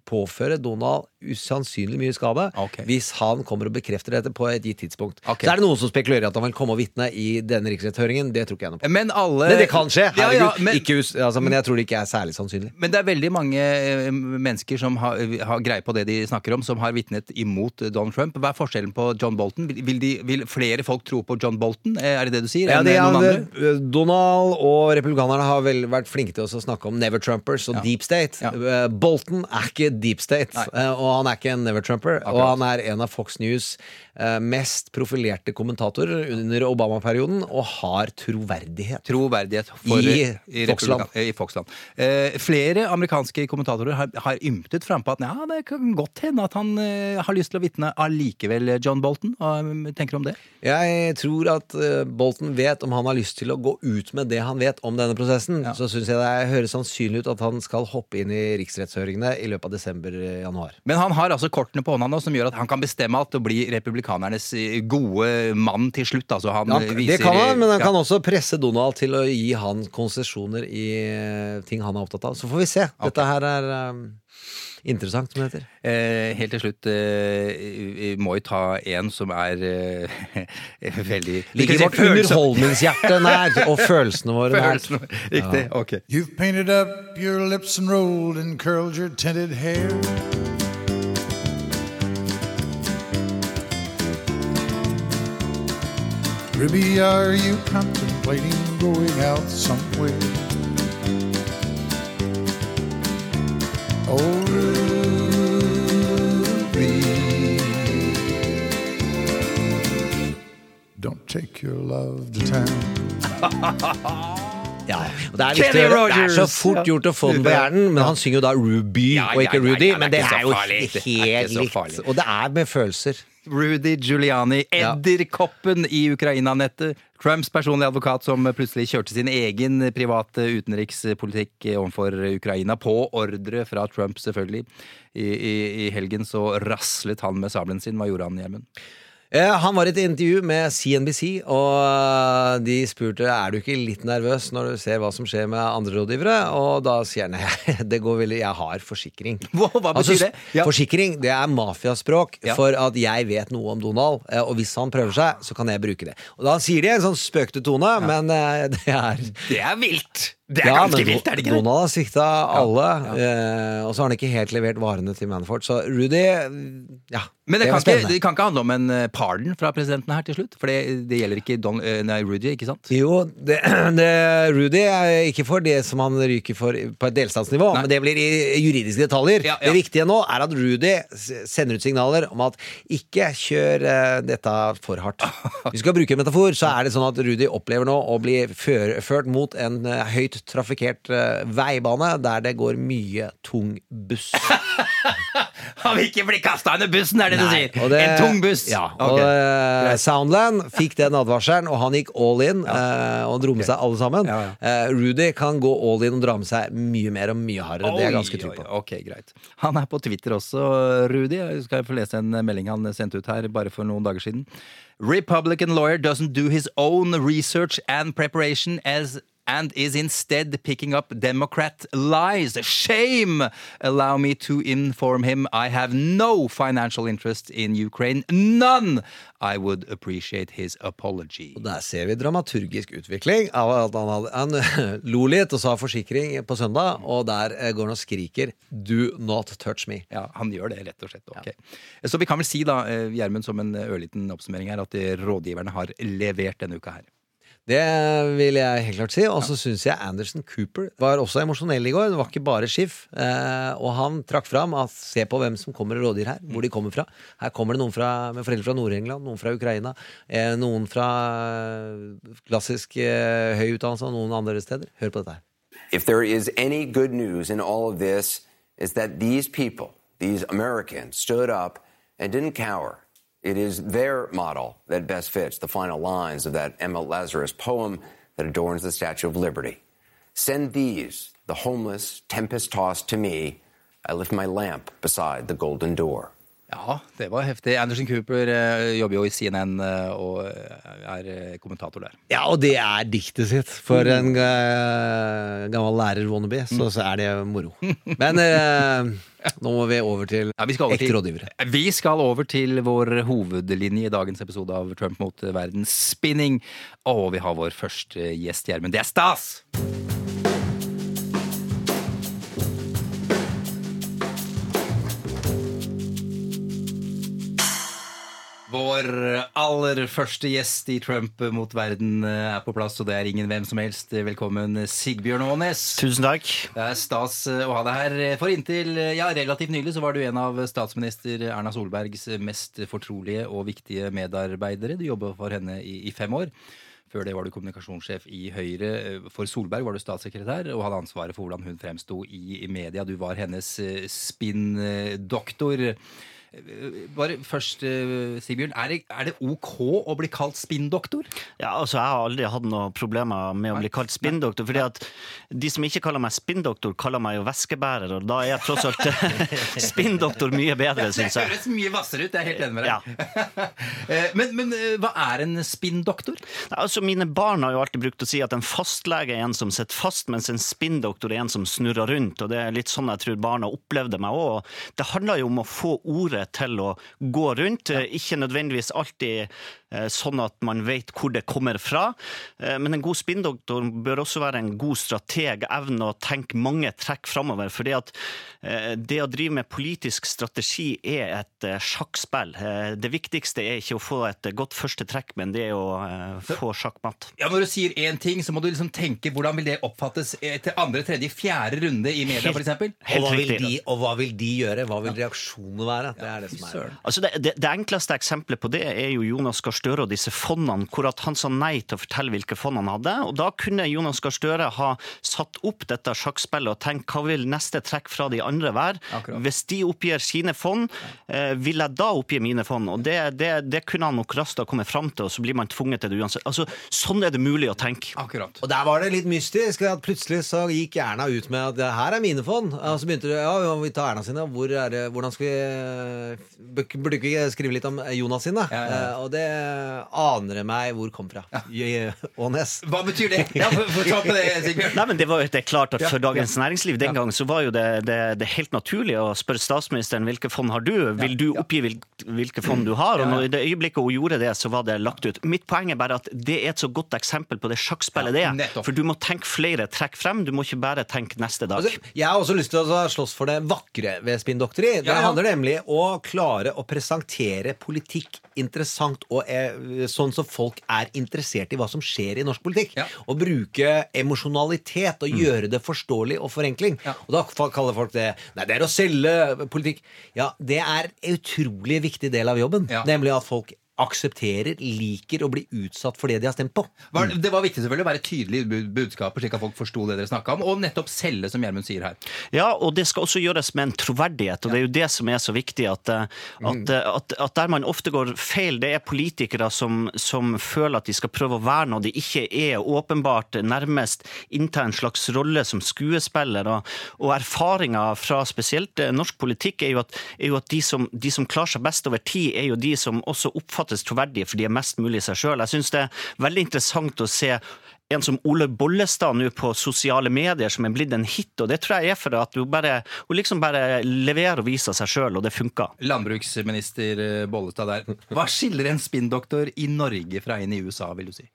påføre Donald usannsynlig mye skade
okay.
hvis han kommer og bekrefter dette på et gitt tidspunkt.
Okay.
Så er det noen som spekulerer i at han vil komme og vitne i denne riksrettshøringen. Det tror ikke jeg noe på.
Men alle
Men det kan skje.
Ja, ja, men,
ikke, us- altså, men jeg tror det ikke er særlig sannsynlig.
men det er veldig mange eh, mennesker som har, har greie på det de snakker om, som har vitnet imot eh, Donald Trump. Hva er forskjellen på John Bolton? Vil, de, vil flere folk tro på John Bolton? Eh, Er det det du sier?
Ja,
det
det,
noen
er-
andre?
Donald og republikanerne har vel vært flinke til å snakke om never Trumpers og deep state. Bolton er ikke deep state,
Nei.
eh, og han er ikke en never Trumper. Og han er en av Fox News eh, mest profilerte kommentatorer under Obama-perioden, og har troverdighet.
Troverdighet for,
I
i,
Foxland.
Eh, I Foxland. Eh, flere amerikanske kommentatorer har, har ymtet frampå at ja, det kan godt hende at han eh, har lyst til å vitne allikevel, John Bolton. Hva eh, tenker du om det?
Jeg tror at eh, Bolton vet om han har lyst til å gå ut med det han vet om denne prosessen.
Ja.
Så syns jeg det høres sannsynlig ut at han skal hoppe inn i riksrettshøringene i løpet av desember-januar.
Men han har altså kortene på hånda nå som gjør at han kan bestemme at det blir republikanernes eh, gode mann til slutt. Altså han
Ja,
viser,
det kan han, men han
ja.
kan også presse Donald til å gi han konsesjoner i eh, ting han er opptatt av. Så får vi se. Dette her er um, interessant, som det heter.
Eh, helt til slutt eh, vi må jo ta en som er eh, veldig
Ligger vårt underholdningshjerte nær, og følelsene våre nær.
Riktig. Riktig. Ok.
You've painted up your lips and rolled and curled your tinted hair. Ruby, are you contemplating going out somewhere? Oh, Ruby. Don't take your love to town.
Ja, og det er,
Kenny
viktig, det er så fort gjort å få den på hjernen, men han synger jo da Ruby
Ja,
og
ja,
ikke
ja,
Rudy. men det er jo helt
så
likt. Og det er med følelser.
Rudy Giuliani, edderkoppen i Ukraina-nettet. Trumps personlige advokat som plutselig kjørte sin egen private utenrikspolitikk overfor Ukraina, på ordre fra Trump, selvfølgelig. I, i, i helgen så raslet han med sabelen sin. Hva gjorde han, Gjermund?
Eh, Han var i et intervju med CNBC, og eh, de spurte er du ikke litt nervøs når du ser hva som skjer med andre rådgivere. Og da sier han nei, det går veldig, jeg har forsikring.
Hva, hva betyr det? Ja.
Forsikring det er mafiaspråk
Ja.
for at jeg vet noe om Donald, eh, og hvis han prøver seg, så kan jeg bruke det. Og da sier de en sånn spøkte tone, men eh, det er
Det er vilt! Det er
ja,
ganske
men
vilt, er det ikke det?
Donald har svikta alle, eh, og så har han ikke helt levert varene til Manfort. Så Rudy Ja.
Men det,
var
kan ikke, det kan ikke handle om en eh, pardon fra presidenten her til slutt? For det, det gjelder ikke Don, eh, nei, Rudy, ikke sant?
Jo, det, det, Rudy er ikke for det som han ryker for på et delstatsnivå, men det blir i juridiske detaljer.
Ja, ja.
Det viktige nå er at Rudy sender ut signaler om at ikke kjør eh, dette for hardt. Hvis vi skal bruke en metafor, så er det sånn at Rudy opplever nå å bli før, ført mot en eh, høyt trafikkert eh, veibane der det går mye tung buss.
Han vil ikke bli kasta under bussen, er det du sier!
det-
en tung buss!
Ja,
okay.
og uh, Soundland fikk den advarselen, og han gikk all in eh, og dro med seg alle sammen.
Ja, ja.
Eh, Rudy kan gå all in og dra med seg mye mer og mye hardere. Det er jeg ganske
Oi,
trygg på.
oi, okay, greit. Han er på Twitter også, Rudy. Jeg skal få lese en melding han sendte ut her bare for noen dager siden. Republican lawyer doesn't do his own research and preparation as and is instead picking up Democrat lies. Shame! Allow me to inform him I have no financial interest in Ukraine. None! I would appreciate his apology.
Og Der ser vi dramaturgisk utvikling av at han, hadde, han lo litt og sa forsikring på søndag, og der eh, går han og skriker 'do not touch me'.
Ja, han gjør det, rett og slett. ok. Så vi kan vel si, da, eh, Gjermund, som en ørliten oppsummering her, at eh, rådgiverne har levert denne uka her.
Det vil jeg helt klart si. Og så syns jeg Anderson Cooper var også emosjonell i går. Det var ikke bare skiff. Eh, og han trakk fram at se på hvem som kommer og rådgir her. Hvor de kommer fra. Her kommer det noen fra, med foreldre fra Nord-England, noen fra Ukraina, eh, noen fra eh, klassisk eh, høy utdannelse og noen andre steder. Hør på dette her.
If there is any good news in all of this, is that these people, these Americans, stood up and didn't. It is their model that best fits the final lines of that Emma Lazarus poem that adorns the Statue of Liberty. Send these, the homeless, tempest tossed to me. I lift my lamp beside the golden door.
Ja, det var heftig. Anderson Cooper eh, jobber jo i CNN eh, og er eh, kommentator der.
Ja, og det er diktet sitt. For en eh, gammel lærer wannabe, så, så er det moro. Men eh, nå må vi over til
Ja,
ekte rådgivere.
Vi skal over til vår hovedlinje i dagens episode av Trump mot verdens spinning. Og vi har vår første gjest, Gjermund. Det er stas! Vår aller første gjest i Trump mot verden eh, er på plass, og det er ingen hvem som helst. Velkommen, Sigbjørn Aanes.
Tusen takk.
Det er stas eh, å ha deg her. For inntil ja, relativt nylig så var du en av statsminister Erna Solbergs mest fortrolige og viktige medarbeidere. Du jobba for henne i, i fem år. Før det var du kommunikasjonssjef i Høyre. For Solberg var du statssekretær og hadde ansvaret for hvordan hun fremsto i, i media. Du var hennes eh, spinndoktor. Bare først, eh, Sigbjørn. Er det, er det ok å bli kalt spinndoktor?
Ja, altså Jeg har aldri hatt noen problemer med å bli kalt spinndoktor. fordi at De som ikke kaller meg spinndoktor, kaller meg jo væskebærer, og da er jeg tross alt spinndoktor mye bedre,
Det
syns jeg.
høres mye hvassere ut, jeg er helt enig med deg. Ja. men, men eh, hva er en spinndoktor?
Altså, Mine barn har jo alltid brukt å si at en fastlege er en som sitter fast, mens en spinndoktor er en som snurrer rundt. og Det er litt sånn jeg tror barna opplevde meg òg. Det handler jo om å få ordet til å gå rundt. Eh, Ikke nødvendigvis alltid eh, sånn at man vet hvor det kommer fra, Eh, men en god spinndoktor bør også være en god strateg, evne å tenke mange trekk framover. fordi at eh, det å drive med politisk strategi er et sjakkspill. Det viktigste er ikke å få et godt første trekk, men det er å få sjakkmatt.
Ja, Når du sier én ting, så må du liksom tenke hvordan vil det oppfattes etter andre, tredje, fjerde runde i media, f.eks.?
Og hva, vil de, og hva vil de gjøre? Hva vil reaksjonene være? Det er det som er
Altså det, det, det enkleste eksempelet på det er jo Jonas Gahr Støre og disse fondene, hvor at han sa nei til å fortelle hvilke fond han hadde. og Da kunne Jonas Gahr Støre ha satt opp dette sjakkspillet og tenkt hva vil neste trekk fra de andre være?
Akkurat.
Hvis de oppgir sine fond, eh, vil jeg da oppgi mine fond? Og Det, det, det kunne han nok raskt ha kommet fram til, og så blir man tvunget til det uansett. Altså, Sånn er det mulig å tenke.
Akkurat.
Og der var det litt mystisk. at Plutselig så gikk Erna ut med at her er mine fond. Og så begynte det ja, vi tar Erna sine. Hvor er det, hvordan skal vi Burde vi ikke skrive litt om Jonas sine?
Ja, ja, ja.
Eh, Og det aner meg hvor kom fra. Ja. Ånes.
Hva betyr det? Ja, for, for på det,
Nei, men det, var, det er klart at For Dagens
ja.
Næringsliv den gang så var jo det, det, det helt naturlig å spørre statsministeren hvilke fond har du Vil du oppgi hvilke fond du har? Og når, I det øyeblikket hun gjorde det, så var det lagt ut. Mitt poeng er bare at det er et så godt eksempel på det sjakkspillet det er. For du må tenke flere trekk frem, du må ikke bare tenke neste dag.
Altså, jeg har også lyst til å slåss for det vakre ved spinndoktori. Det
Ja, ja.
handler nemlig om klare å presentere politikk interessant og eh, sånn som folk er interessert i hva som skjer i norsk politikk. Og bruke emosjonalitet og gjøre det forståelig og forenkling. Og da kaller folk det Nei, det er å selge politikk. Ja, det er en utrolig viktig del av jobben. Nemlig at folk aksepterer, liker å bli utsatt for det de har stemt på.
Var, det var viktig selvfølgelig å være tydelig i bud- budskapet, slik at folk forsto det dere snakka om, og nettopp selge, som Gjermund sier her.
Ja, og det skal også gjøres med en troverdighet, og det er jo det som er så viktig. At, eh, at, eh, at, at der man ofte går feil, det er politikere som, som føler at de skal prøve å være noe de ikke er, åpenbart nærmest innta en slags rolle som skuespiller. Og, og erfaringa fra spesielt eh, norsk politikk er jo at, er jo at de, som, de som klarer seg best over tid, er jo de som også oppfattes troverdige, for de er mest mulig seg sjøl. Jeg syns det er veldig interessant å se en som Ole Bollestad nå på sosiale medier som er blitt en hit, og det tror jeg er for at hun bare hun liksom bare leverer og viser seg sjøl, og det funker.
Landbruksminister eh, Bollestad der. Hva skiller en spinndoktor i Norge fra en i USA, vil du si?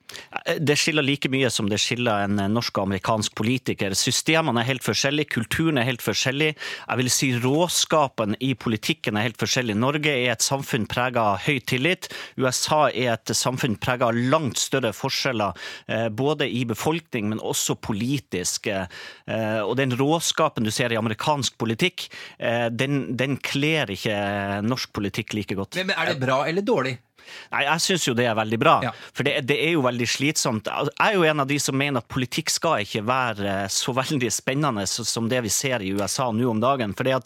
Det skiller like mye som det skiller en norsk og amerikansk politiker. Systemene er helt forskjellige, kulturen er helt forskjellig. Jeg vil si råskapen i politikken er helt forskjellig. Norge er et samfunn prega av høy tillit. USA er et samfunn prega av langt større forskjeller, eh, både i befolkning, men også politisk. Eh, Og den råskapen du ser i amerikansk politikk, eh, den, den kler ikke norsk politikk like godt.
Men, men Er det bra eller dårlig?
Nei, jeg syns jo det er veldig bra. For det, det er jo veldig slitsomt. Jeg er jo en av de som mener at politikk skal ikke være så veldig spennende som det vi ser i USA nå om dagen. For jeg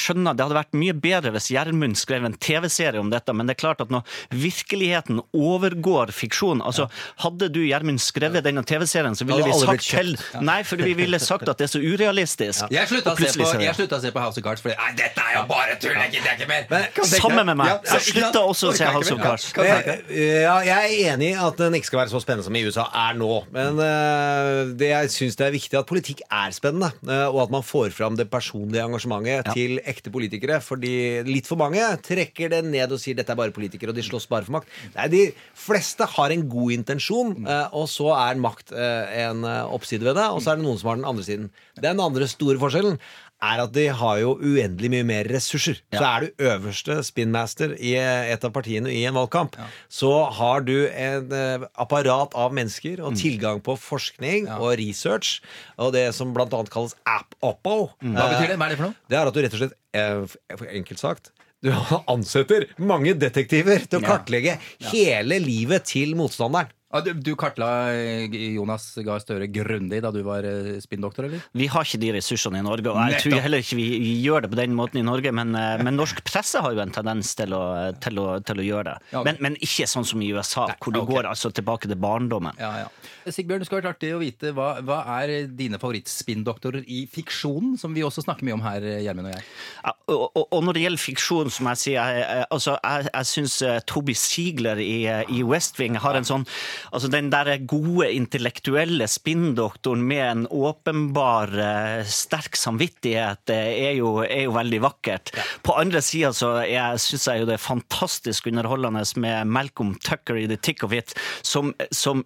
skjønner det hadde vært mye bedre hvis Gjermund skrev en TV-serie om dette, men det er klart at når virkeligheten overgår fiksjon altså Hadde du, Gjermund, skrevet denne TV-serien, så ville vi sagt til. Nei, for vi ville sagt at det er så urealistisk.
Jeg slutta å, å se på House of Cards fordi Nei, dette er jo bare tull! Jeg gidder ikke mer!
Sammen med meg. Jeg slutta også å se House of. Cards.
Ja?
Eh, Ja, jeg er enig i at den ikke skal være så spennende som i USA er nå. Men uh, det jeg syns det er viktig at politikk er spennende, uh, og at man får fram det personlige engasjementet til ekte politikere. Fordi litt for mange trekker det ned og sier dette er bare politikere, og de slåss bare for makt. Nei, De fleste har en god intensjon, uh, og så er makt en oppside ved det, og så er det noen som har den andre siden. Den andre store forskjellen er at de har jo uendelig mye mer ressurser. Så er du øverste spinmaster i et av partiene i en valgkamp, så har du en eh, apparat av mennesker og tilgang på forskning og research, og det som annet kalles app-oppo.
Hva betyr det? Hva er det for noe?
Det er at du rett og slett, eh, enkelt sagt du ansetter mange detektiver til å
Ja.
kartlegge hele livet til motstanderen.
Du, du kartla eh, Jonas Gahr Støre grundig da du var eh, spinndoktor, eller?
Vi har ikke de ressursene i Norge, og jeg
Nettopp.
tror heller ikke vi vi gjør det på den måten i Norge. Men, eh, men norsk presse har jo en tendens til å, til å, til å gjøre det.
Ja.
Men, men ikke sånn som i USA, hvor du
okay.
går altså tilbake til barndommen.
Ja, ja. Sigbjørn, det skulle vært artig å vite hva, hva er dine favorittspinndoktorer i fiksjonen, som vi også snakker mye om her, Gjermund og jeg?
Ja, og, og, og når det gjelder fiksjon, som jeg sier Jeg, altså, jeg, jeg syns Toby Ziegler i, eh, i West Wing har en sånn Altså den der gode intellektuelle spinndoktoren med en åpenbar eh, sterk samvittighet eh, er jo, er jo veldig vakkert. På andre sida så syns jeg jo det er fantastisk underholdende med Malcolm Tucker i The Tick of It, som, som,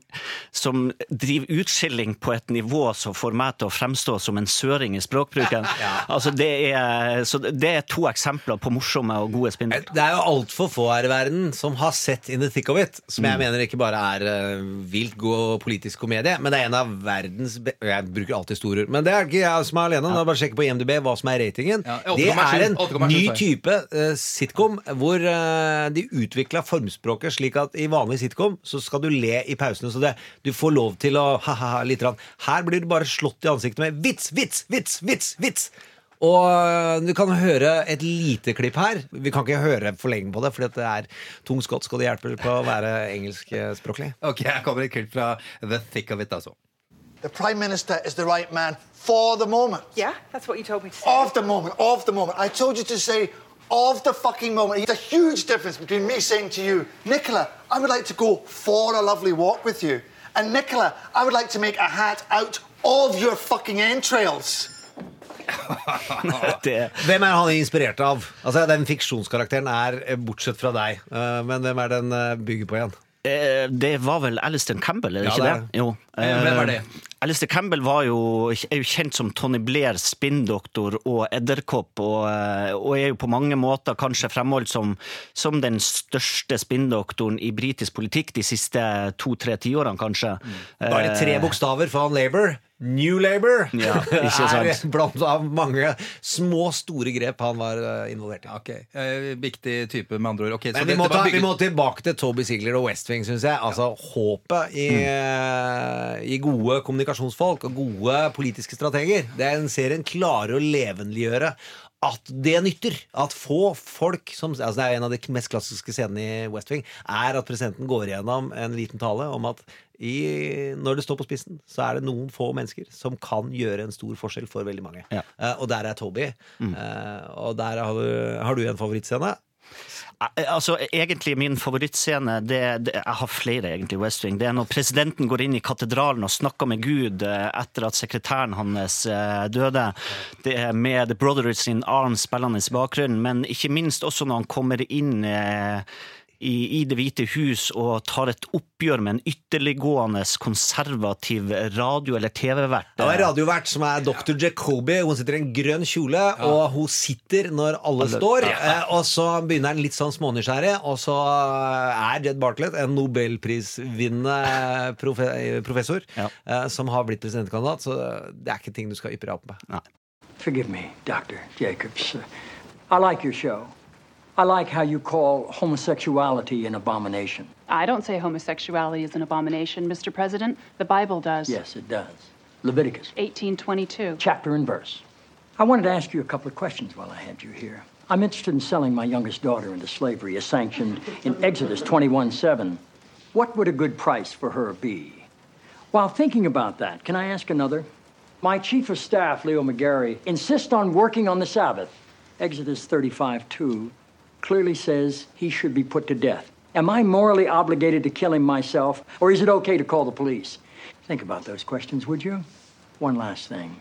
som driver utskilling på et nivå som får meg til å fremstå som en søring i språkbruken. Altså det er, så det er to eksempler på morsomme og gode spinn.
Det er jo altfor få her i verden som har sett In the Thick of It, som jeg mener ikke bare er vilt god politisk komedie, men det er en av verdens be Jeg bruker alltid store ord, men det er ikke jeg som er alene. da bare sjekke på IMDb hva som er ratingen.
Ja,
det er en ny type uh, sitcom hvor uh, de utvikla formspråket slik at i vanlig sitcom så skal du le i pausene, så det, du får lov til å ha-ha-ha litt. grann. Her blir du bare slått i ansiktet med vits, vits, vits, vits, vits! Og øh, du kan høre et lite klipp her. Vi kan ikke høre for lenge på det, for det er tung skotsk, og det hjelper på å være engelskspråklig.
Ok, Her kommer et klipp fra The Thick of It. altså
The Prime Minister is the right man for the moment.
Yeah, that's what you told me to say.
Of the moment, of the moment. I told you to say of the fucking moment. It's a huge difference between me saying to you, Nicola, I would like to go for a lovely walk with you. And Nicola, I would like to make a hat out of your fucking entrails.
Det,
Hvem er han inspirert av? Altså, Den fiksjonskarakteren er, eh, bortsett fra deg, øh, men hvem er den øh, bygger på igjen?
eh, det var vel Alistair Campbell, er det
Ja,
ikke
det
det? Jo.
Eh, hvem er det?
Eh, Alistair Campbell var jo, er jo kjent som Tony Blair, spinndoktor og edderkopp, og, eh, og er jo på mange måter kanskje fremholdt som, som den største spinndoktoren i britisk politikk de siste to-tre tiårene, kanskje.
Da er tre
Eh,
bokstaver for han Labour. New Labour!
Ja, ikke sant.
er blant av mange små, store grep han var øh, involvert i.
Ok, eh, Viktig type, med andre ord. Ok, så
vi må,
var
ta, vi må tilbake til Toby Sigler og West Wing, syns jeg. Altså, Håpet i,
Mm.
i gode kommunikasjonsfolk og gode politiske strateger. Den serien klarer å levendeliggjøre at det nytter. At få folk som altså Det er en av de mest klassiske scenene i West Wing, er at presidenten går igjennom en liten tale om at i, når det står på spissen, så er det noen få mennesker som kan gjøre en stor forskjell for veldig mange.
Ja.
Uh, og der er Toby.
Mm.
Uh, og der har du, har du en favorittscene?
Eh, Altså, Egentlig min favorittscene det, det, Jeg har flere, egentlig, West Wing. Det er når presidenten går inn i katedralen og snakker med Gud eh, etter at sekretæren hans eh, døde. Det er med The Brothers in Arms spillende i bakgrunnen, men ikke minst også når han kommer inn eh, i, i Det hvite hus og tar et oppgjør med en ytterliggående konservativ radio- eller TV-vert.
Det er radiovert som er Dr. Jacobi. Hun sitter i en grønn kjole, og hun sitter når alle,
Alle-
står.
Ja.
Eh, og så begynner han litt sånn smånysgjerrig, og så er Jed Bartlett en nobelprisvinnende profe professor ja. som har blitt presidentkandidat, så det er ikke ting du skal yppe deg opp med.
Forgive me, Dr. Jacobs. I like your show. I like how you call homosexuality an abomination.
I don't say homosexuality is an abomination, Mr. President. The Bible does.
Yes, it does. Leviticus,
1822.
chapter and verse. I wanted to ask you a couple of questions while I had you here. I'm interested in selling my youngest daughter into slavery as sanctioned in Exodus 21:7. What would a good price for her be? While thinking about that, can I ask another? My chief of staff, Leo McGarry, insists on working on the Sabbath. Exodus 35 2 clearly says he should be put to death. Am I morally obligated to kill him myself, or is it okay to call the police? Think about those questions, would you? One last thing.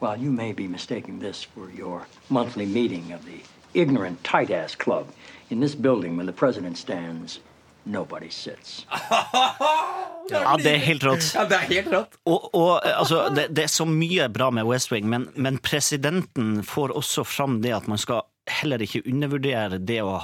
While you may be mistaking this for your monthly meeting of the ignorant tight ass club, in this building when the president stands, nobody sits.
Ja, det er helt rått.
Ja, det er helt rått.
Og, og eh, altså, det, det er så mye bra med West Wing, men, men presidenten får også fram det at man skal heller ikke undervurdere det å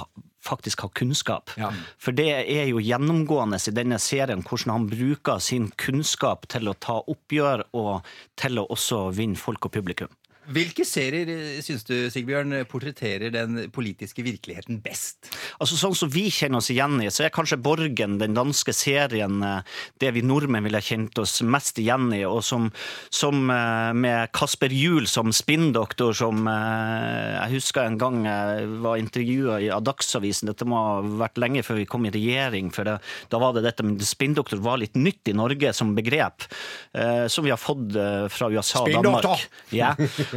faktisk ha kunnskap. For det er jo gjennomgående i denne serien hvordan han bruker sin kunnskap til å ta oppgjør og til å også vinne folk og publikum.
Hvilke serier eh, syns du Sigbjørn, portretterer den politiske virkeligheten best?
Altså Sånn som vi kjenner oss igjen i, så er kanskje Borgen, den danske serien, eh, det vi nordmenn ville kjent oss mest igjen i. Og som, som eh, med Kasper Juel som spinndoktor, som jeg husker en gang jeg var intervjua av Dagsavisen. Dette må ha vært lenge før vi kom i regjering, for det, da var det dette med spinndoktor var litt nytt i Norge som begrep. eh, Som vi har fått fra USA og
Spinndoktor!
Danmark. Ja.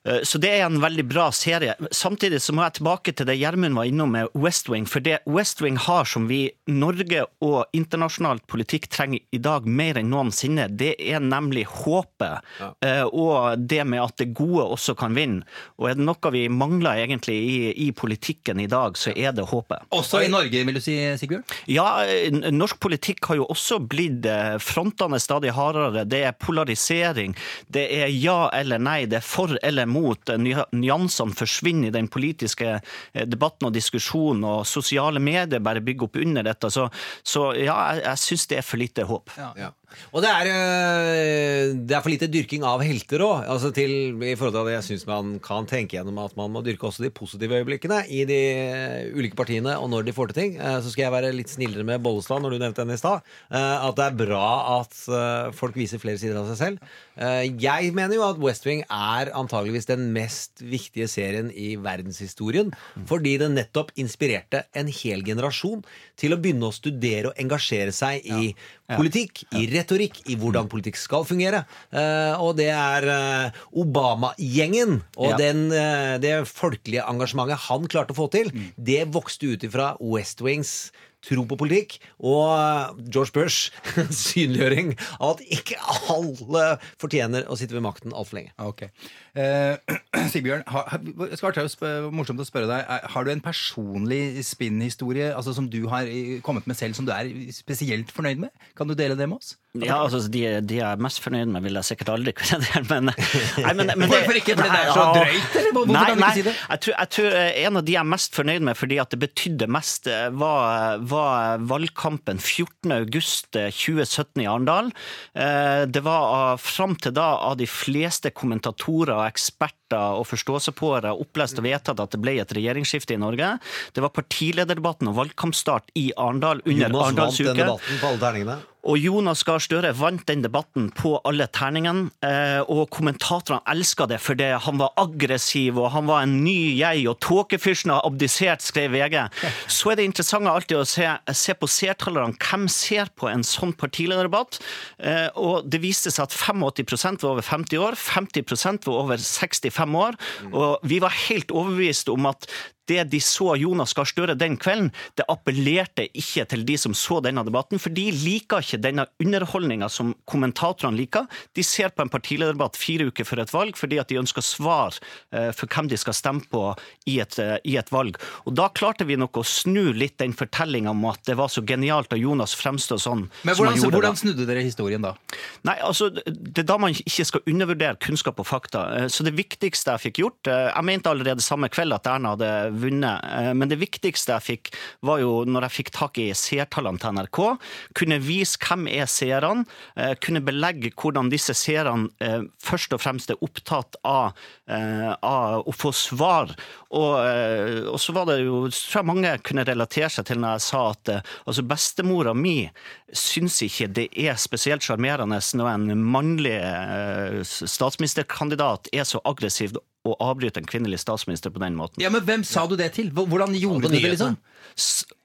Så det er en veldig bra serie. Samtidig så må jeg tilbake til det Gjermund var innom med West Wing. For det West Wing har som vi, Norge og internasjonalt politikk trenger i dag mer enn noensinne, det er nemlig håpet. Ja. Og det med at det gode også kan vinne. Og er det noe vi mangler egentlig i, i politikken i dag, så er det håpet.
Også i Norge, vil du si, Sigbjørn?
Ja, norsk politikk har jo også blitt eh, frontene stadig hardere. Det er polarisering. Det er ja eller nei. Det er for eller imot. Eh, Nyansene forsvinner i den politiske eh, debatten og diskusjonen, og sosiale medier bare bygger opp under dette. Så, så ja, jeg, jeg syns det er for lite håp.
Ja. Og det er, øh, det er for lite dyrking av helter òg. Altså I forhold til at jeg syns man kan tenke gjennom at man må dyrke også de positive øyeblikkene i de ulike partiene, og når de får til ting. Eh, Så skal jeg være litt snillere med Bollestad, når du nevnte henne i stad. eh, At det er bra at folk viser flere sider av seg selv. Eh, Jeg mener jo at West Wing er antageligvis den mest viktige serien i verdenshistorien, fordi den nettopp inspirerte en hel generasjon til å begynne å studere og engasjere seg i
Ja.
politikk, i retorikk, i hvordan politikk skal fungere. Eh, og det er eh, Obama-gjengen og
Ja.
den, det folkelige engasjementet han klarte å få til, det vokste ut ifra West Wings tro på politikk og eh, George Bush synliggjøring av at ikke alle fortjener å sitte ved makten altfor lenge.
Okay. Eh, Sigbjørn, har, skal være morsomt å spørre deg. Er- Har du en personlig spinnhistorie altså, som du har eh, kommet med selv, som du er spesielt fornøyd med? Kan du dele det med oss?
Ja, altså De, de er mest fornøyd med, vil jeg sikkert aldri kunne dele, men, nei, men, men
Hvorfor ikke? Fordi det er så drøyt, eller hvorfor
Nei,
kan du ikke si det?
Jeg tror, jeg tror eh, En av de jeg er mest fornøyd med fordi at det betydde mest, eh, var, var valgkampen 14.8.2017 i Arendal. Eh, Det var fram til da av de fleste kommentatorer og eksperter og forståelsespåere opplest og vedtatt at det ble et regjeringsskifte i Norge. Det var partilederdebatten og valgkampstart i Arendal under
Jonas vant den debatten på alle terningene.
Og Jonas Gahr Støre vant den debatten på alle terningene. eh, Og kommentatorene elska det fordi han var aggressiv og han var en ny jeg, og tåkefyrsten har abdisert, skrev VG. Så er det interessant alltid å se, se på seertallerne. Hvem ser på en sånn partilederdebatt? Eh, Og det viste seg at 85% var over 50 år, 50% var over 65 år. Og vi var helt overbevist om at det de så Jonas Gahr Støre den kvelden, det appellerte ikke til de som så denne debatten, for de liker ikke denne underholdninga som kommentatorene liker. De ser på en partilederdebatt fire uker før et valg fordi at de ønsker svar eh, for hvem de skal stemme på i et, eh, i et valg. Og da klarte vi nok å snu litt den fortellinga om at det var så genialt av Jonas fremstå sånn
Men
som han
hvordan, hvordan snudde dere historien da?
Nei, altså, Det er da man ikke skal undervurdere kunnskap og fakta. Eh, Så det viktigste jeg fikk gjort Jeg mente allerede samme kveld at Erna hadde vunnet, eh, men det viktigste jeg fikk, var jo når jeg fikk tak i seertallene til NRK. Kunne vise hvem er seerne, eh, kunne belegge hvordan disse seerne eh, først og fremst er opptatt av, av å få svar. Og, og så var det jo, tror jeg mange kunne relatere seg til når jeg sa at altså bestemora mi syns ikke det er spesielt sjarmerende når en mannlig statsministerkandidat er så aggressiv og avbryte en kvinnelig statsminister på den måten.
Ja, men Hvem sa du det til? Hvordan gjorde du det? liksom?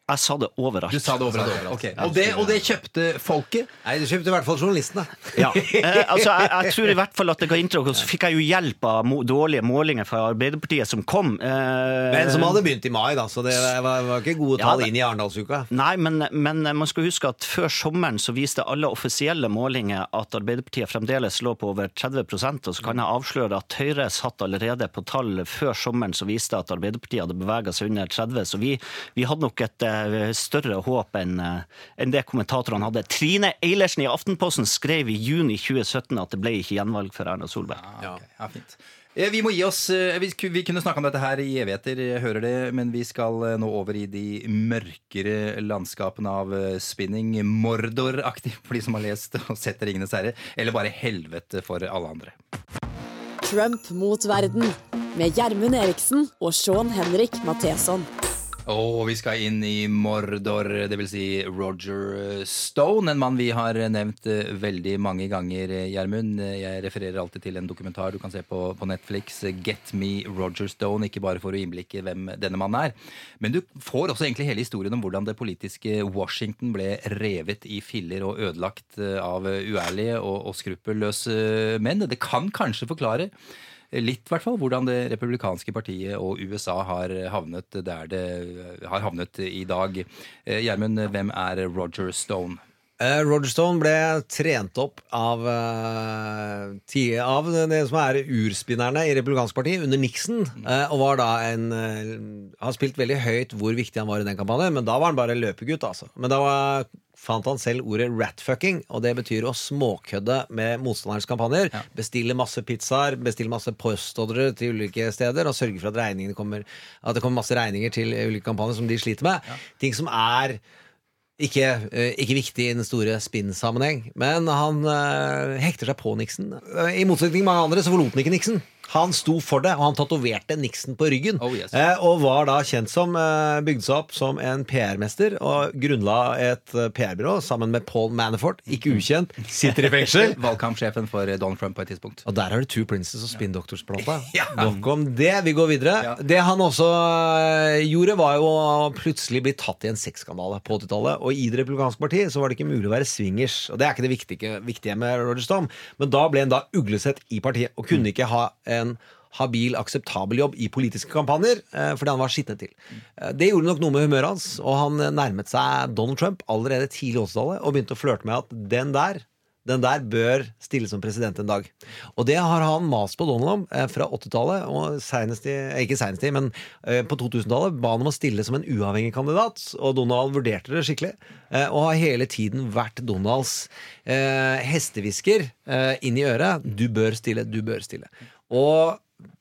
Jeg sa det overalt.
Du sa det overalt. Ok. Og, det, og det kjøpte folket?
Nei, det kjøpte i hvert fall journalistene.
Ja. Eh, altså, jeg, jeg tror i hvert fall at det ga inntrykk, og så fikk jeg jo hjelp av dårlige målinger fra Arbeiderpartiet som kom. Eh,
Men som hadde begynt i mai, da, så det var, var ikke gode
Ja,
tall
det-
inn i Arendalsuka.
Nei, men, men man skal huske at før sommeren så viste alle offisielle målinger at Arbeiderpartiet fremdeles lå på over 30 og så kan jeg avsløre at Høyre satt allerede på tall før sommeren som viste at Arbeiderpartiet hadde bevega seg under 30, så vi, vi hadde nok et eh, større håp enn eh, enn det kommentatorene hadde. Trine Eilertsen i Aftenposten skrev i juni 2017 at det ble ikke gjenvalg for Erna Solberg.
Ja, okay. ja, fint. Eh, Vi må gi oss, eh, vi, kunne snakka om dette her i evigheter, jeg hører det, men vi skal eh, nå over i de mørkere landskapene av eh, spinning. Mordor-aktig for de som har lest og sett Ringenes herre. Eller bare helvete for alle andre.
Trump mot verden med Gjermund Eriksen og Sean Henrik Matheson.
Og vi skal inn i Mordor, dvs. Si Roger Stone. En mann vi har nevnt eh, veldig mange ganger, eh, Gjermund. Eh, Jeg refererer alltid til en dokumentar du kan se på, på Netflix, eh, Get Me Roger Stone. Ikke bare for å innblikke hvem denne mannen er, men du får også egentlig hele historien om hvordan det politiske Washington ble revet i filler og ødelagt eh, av uærlige og, og skruppelløse menn. Det kan kanskje forklare Litt, i hvert fall, hvordan det republikanske partiet og USA har havnet der det har havnet i dag. Eh, Gjermund, hvem er Roger Stone?
Eh, Roger Stone ble trent opp av, uh, ti- av det som er urspinnerne i Republikansk parti under Nixon. Uh, og var da en Har spilt veldig høyt hvor viktig han var i den kampanjen, men da var han bare løpegutt, altså. Men da var, fant han selv ordet ratfucking, og det betyr å småkødde med motstanderens kampanjer. Bestille masse pizzaer, bestille masse postordre til ulike steder, og sørge for at, kommer, at det kommer masse regninger til ulike kampanjer som de sliter med. Ting som er ikke, eh, ikke viktig i den store spinn-sammenheng, men han eh, hekter seg på Nixon. Eh, I motsetning til mange andre så forlot han ikke Nixon. Han sto for det, og han tatoverte Nixon på ryggen. eh, og var da kjent som eh, bygde seg opp som en PR-mester og grunnla et eh, PR-byrå sammen med Paul Manafort, ikke ukjent, sitter i fengsel.
Valgkampsjefen for Donald Trump på et tidspunkt.
Og der har du Two Princes og Spin Doctors-plata. Nok om det. Vi går videre. Det han også eh, gjorde, var jo å plutselig bli tatt i en sexskandale på 80-tallet. Og i Det republikanske partiet så var det ikke mulig å være swingers. Og det er ikke det viktige, viktige med Roger Stone. Men da ble han da uglesett i partiet, og kunne ikke ha en habil, akseptabel jobb i politiske kampanjer eh, fordi han var skitnet til. Eh, Det gjorde nok noe med humøret hans, og han eh, nærmet seg Donald Trump allerede tidlig i 80-tallet og begynte å flørte med at den der den der bør stille som president en dag. Og det har han mast på Donald om fra 80-tallet, og senest i, ikke senest i, men på 2000-tallet ba han om å stille som en uavhengig kandidat, og Donald vurderte det skikkelig. Og har hele tiden vært Donalds eh, hestehvisker eh, inn i øret. Du bør stille, du bør stille. Og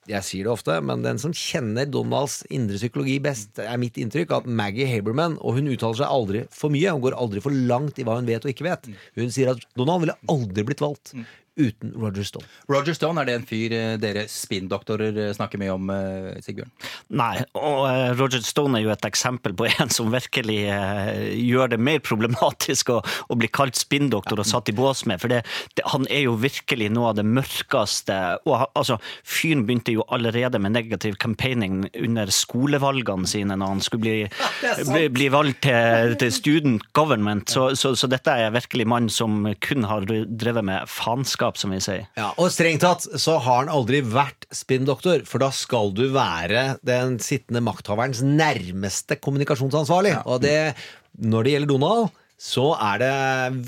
jeg sier det ofte, men den som kjenner Donalds indre psykologi best, er mitt inntrykk at Maggie Haberman, og hun uttaler seg aldri for mye, hun går aldri for langt i hva hun vet og ikke vet. Hun sier at Donald ville aldri blitt valgt uten Roger Stone.
Roger Stone, er det en fyr eh, dere spinndoktorer eh, snakker mye om, eh, Sigbjørn?
Nei, og Roger Stone er jo et eksempel på en som virkelig gjør det mer problematisk å, å bli kalt spinndoktor og satt i bås med. For det, det, han er jo virkelig noe av det mørkeste og, altså, Fyren begynte jo allerede med negativ campaigning under skolevalgene sine når han skulle bli, bli, bli valgt til, til student government. Så, så, så dette er virkelig mann som kun har drevet med faenskap, som vi sier.
Ja, og strengt tatt så har han aldri vært spinndoktor, for da skal du være den sittende makthaverens nærmeste kommunikasjonsansvarlig. Og det, når det gjelder Donald, så er det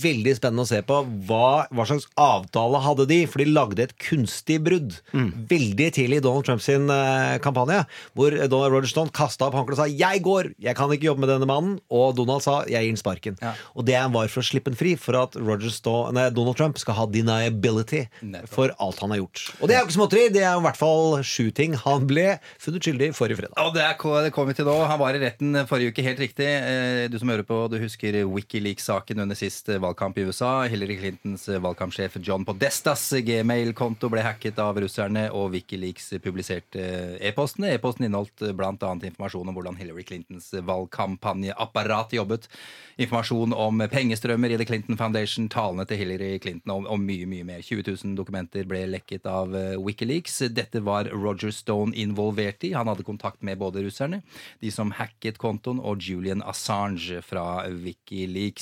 veldig spennende å se på hva, hva slags avtale hadde de, for de lagde et kunstig brudd veldig tidlig i Donald Trumps sin, eh, kampanje, hvor Donald Roger Stone kasta opp håndkleet og sa 'jeg går, jeg kan ikke jobbe med denne mannen', og Donald sa 'jeg gir ham sparken'. Og det var for å slippe ham fri, for at Roger Stone, nei, Donald Trump skal ha deniability for alt han har gjort. Og det er jo ikke småtteri, det er i hvert fall sju ting han ble funnet skyldig i forrige fredag.
Og det, er, det kom vi til nå. Han var i retten forrige uke, helt riktig. Eh, Du som hører på, du husker Wikileaks-saken under sist eh, valgkamp i USA. Hillary Clintons eh, valgkampsjef John Podestas gmail-konto ble hacket av russerne, og Wikileaks publiserte eh, e-postene. E-posten inneholdt bl.a. informasjon om hvordan Hillary Clintons valgkampanjeapparat jobbet. Informasjon om pengestrømmer i The Clinton Foundation, talene til Hillary Clinton og, og mye, mye mer. 20 000 dokumenter ble lekket av Wikileaks. Dette var Roger Stone involvert i. Han hadde kontakt med både russerne, de som hacket kontoen, og Julian Assange fra Wikileaks. Eh,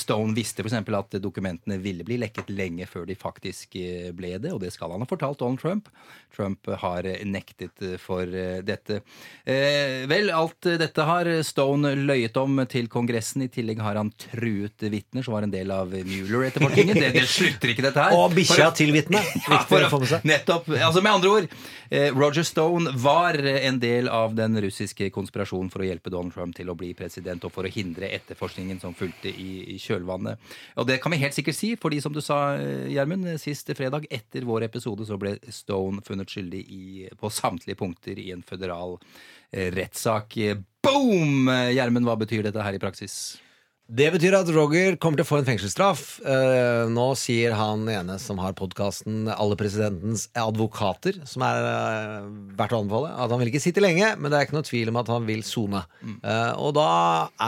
Stone visste f.eks. at dokumentene ville bli lekket lenge før de faktisk eh, ble det, og det skal han ha fortalt Donald Trump. Trump har eh, nektet eh, for eh, dette. Eh, vel, alt eh, dette har Stone løyet om til Kongressen. I tillegg har han truet vitner som var en del av Mueller-etterforskningen. Det, det slutter ikke, dette her.
Og bikkja til vitnet.
Ja. Nettopp. Altså Med andre ord, eh, Roger Stone var eh, en del av den russiske konspirasjonen for å hjelpe Donald Trump til å bli president, og for å hindre etterforskningen som fulgte i, i kjølvannet. Og det kan vi helt sikkert si, fordi som du sa, eh, Gjermund, sist fredag etter vår episode så ble Stone funnet skyldig i, på samtlige punkter i en føderal eh, rettssak. Boom! Gjermund, hva betyr dette her i praksis?
Det betyr at Roger kommer til å få en fengselsstraff. Eh, nå sier han ene som har podkasten Alle presidentens advokater, som er eh, verdt å anbefale, at han vil ikke sitte lenge, men det er ikke noe tvil om at han vil sone. Eh, og da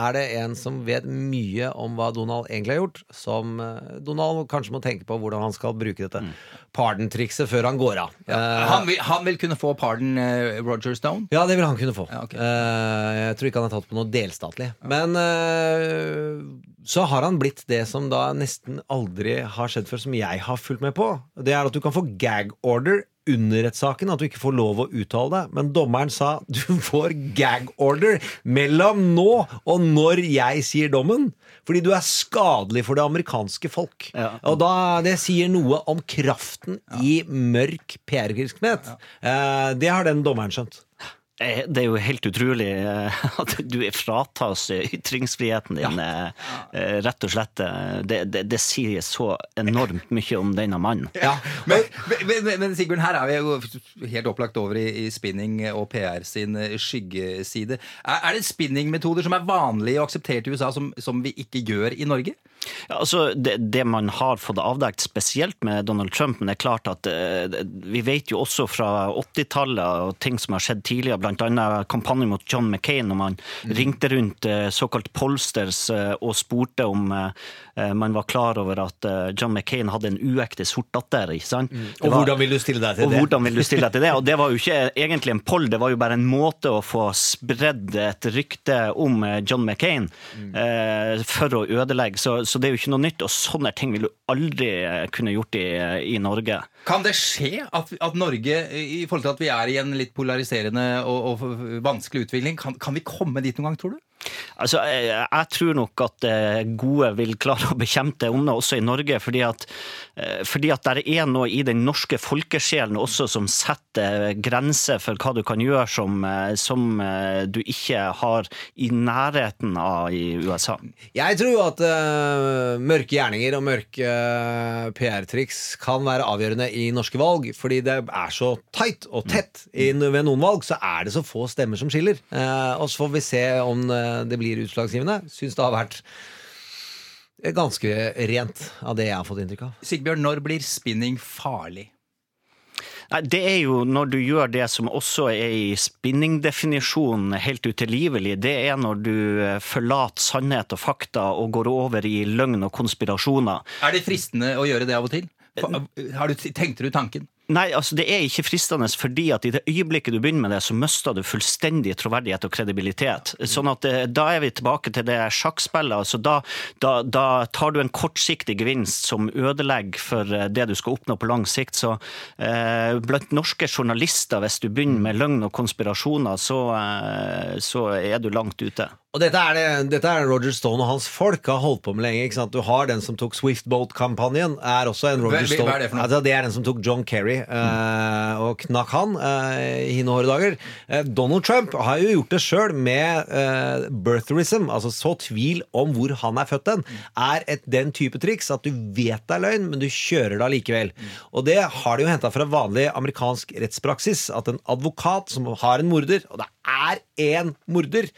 er det en som vet mye om hva Donald egentlig har gjort, som eh, Donald kanskje må tenke på hvordan han skal bruke dette pardon-trikset før han går av. Ja,
Han vil, han vil kunne få pardon, eh, Roger Stone?
ja, det vil han kunne få. Eh, jeg tror ikke han er tatt på noe delstatlig. Men eh, så har han blitt det som da nesten aldri har skjedd før, som jeg har fulgt med på. Det er at du kan få gag order under rettssaken, at du ikke får lov å uttale deg. Men dommeren sa du får gag order mellom nå og når jeg sier dommen. Fordi du er skadelig for det amerikanske folk. Og da, det sier noe om kraften i mørk PR-virksomhet. Ja. det har den dommeren skjønt.
Eh, Det er jo helt utrolig eh, at du fratas ytringsfriheten din, eh, rett og slett. Det, det, det sier så enormt mye om denne mannen.
Men, men, men, men Sigbjørn, her er vi jo helt opplagt over i, i spinning og PR sin skyggeside. Er, er det spinningmetoder som er vanlige og akseptert i USA, som, som vi ikke gjør i Norge?
Ja, altså, det, det man har fått avdekt spesielt med Donald Trump, men det er klart at eh, vi vet jo også fra 80-tallet og ting som har skjedd tidligere, bl.a. kampanjen mot John McCain, når man ringte rundt eh, såkalt polsters eh, og spurte om eh, man var klar over at eh, John McCain hadde en uekte sort datter. ikke sant? Mm.
Og
var-
hvordan vil du stille deg til
og
det?
hvordan vil du stille deg til det? Og det var jo ikke egentlig en poll, det var jo bare en måte å få spredd et rykte om eh, John McCain eh, for å ødelegge. Så, så det er jo ikke noe nytt, og sånne ting vil du aldri eh, kunne gjort i, i Norge.
Kan det skje at, at Norge, i forhold til at vi er i en litt polariserende og, og vanskelig utvikling, kan, kan vi komme dit noen gang, tror du?
Altså, jeg, jeg tror nok at eh, gode vil klare å bekjempe det onde også i Norge, fordi at, eh, fordi at det er noe i den norske folkesjelen også som setter grenser for hva du kan gjøre som, eh, som eh, du ikke har i nærheten av i USA.
Jeg tror jo at uh, mørke gjerninger og mørke uh, PR-triks kan være avgjørende i norske valg, fordi det er så tight og tett. I, ved noen valg så er det så få stemmer som skiller. Uh, og så får vi se om eh, det blir utslagsgivende. Syns det har vært ganske rent av det jeg har fått inntrykk av.
Sigbjørn, når blir spinning farlig?
Nei, Det er jo når du gjør det som også er i spinningdefinisjonen helt utilgivelig. Det er når du eh, forlater sannhet og fakta og går over i løgn og konspirasjoner.
Er det fristende å gjøre det av og til? Har du, tenkte du tanken?
Nei, altså det er ikke fristende, fordi at i det øyeblikket du begynner med det, så mister du fullstendig troverdighet og kredibilitet. Sånn at eh, da er vi tilbake til det sjakkspillet. Altså da, da, da tar du en kortsiktig gevinst som ødelegger for eh, det du skal oppnå på lang sikt. Så eh, blant norske journalister, hvis du begynner med løgn og konspirasjoner, så, eh, så er du langt ute.
Og dette er, det, dette er Roger Stone og hans folk har holdt på med lenge. ikke sant? Du har den som tok Swiftboat-kampanjen. er også en Roger
Hva- hva
Stone.
er det for noe?
Altså, det er den som tok John Kerry og knakk han eh, i hine hårde dager. Eh, Donald Trump har jo gjort det sjøl med eh, birtherism, altså så tvil om hvor han er født hen, er et, den type triks at du vet det er løgn, men du kjører det allikevel. Og det har de jo henta fra vanlig amerikansk rettspraksis, at en advokat som har en morder, og det er én morder,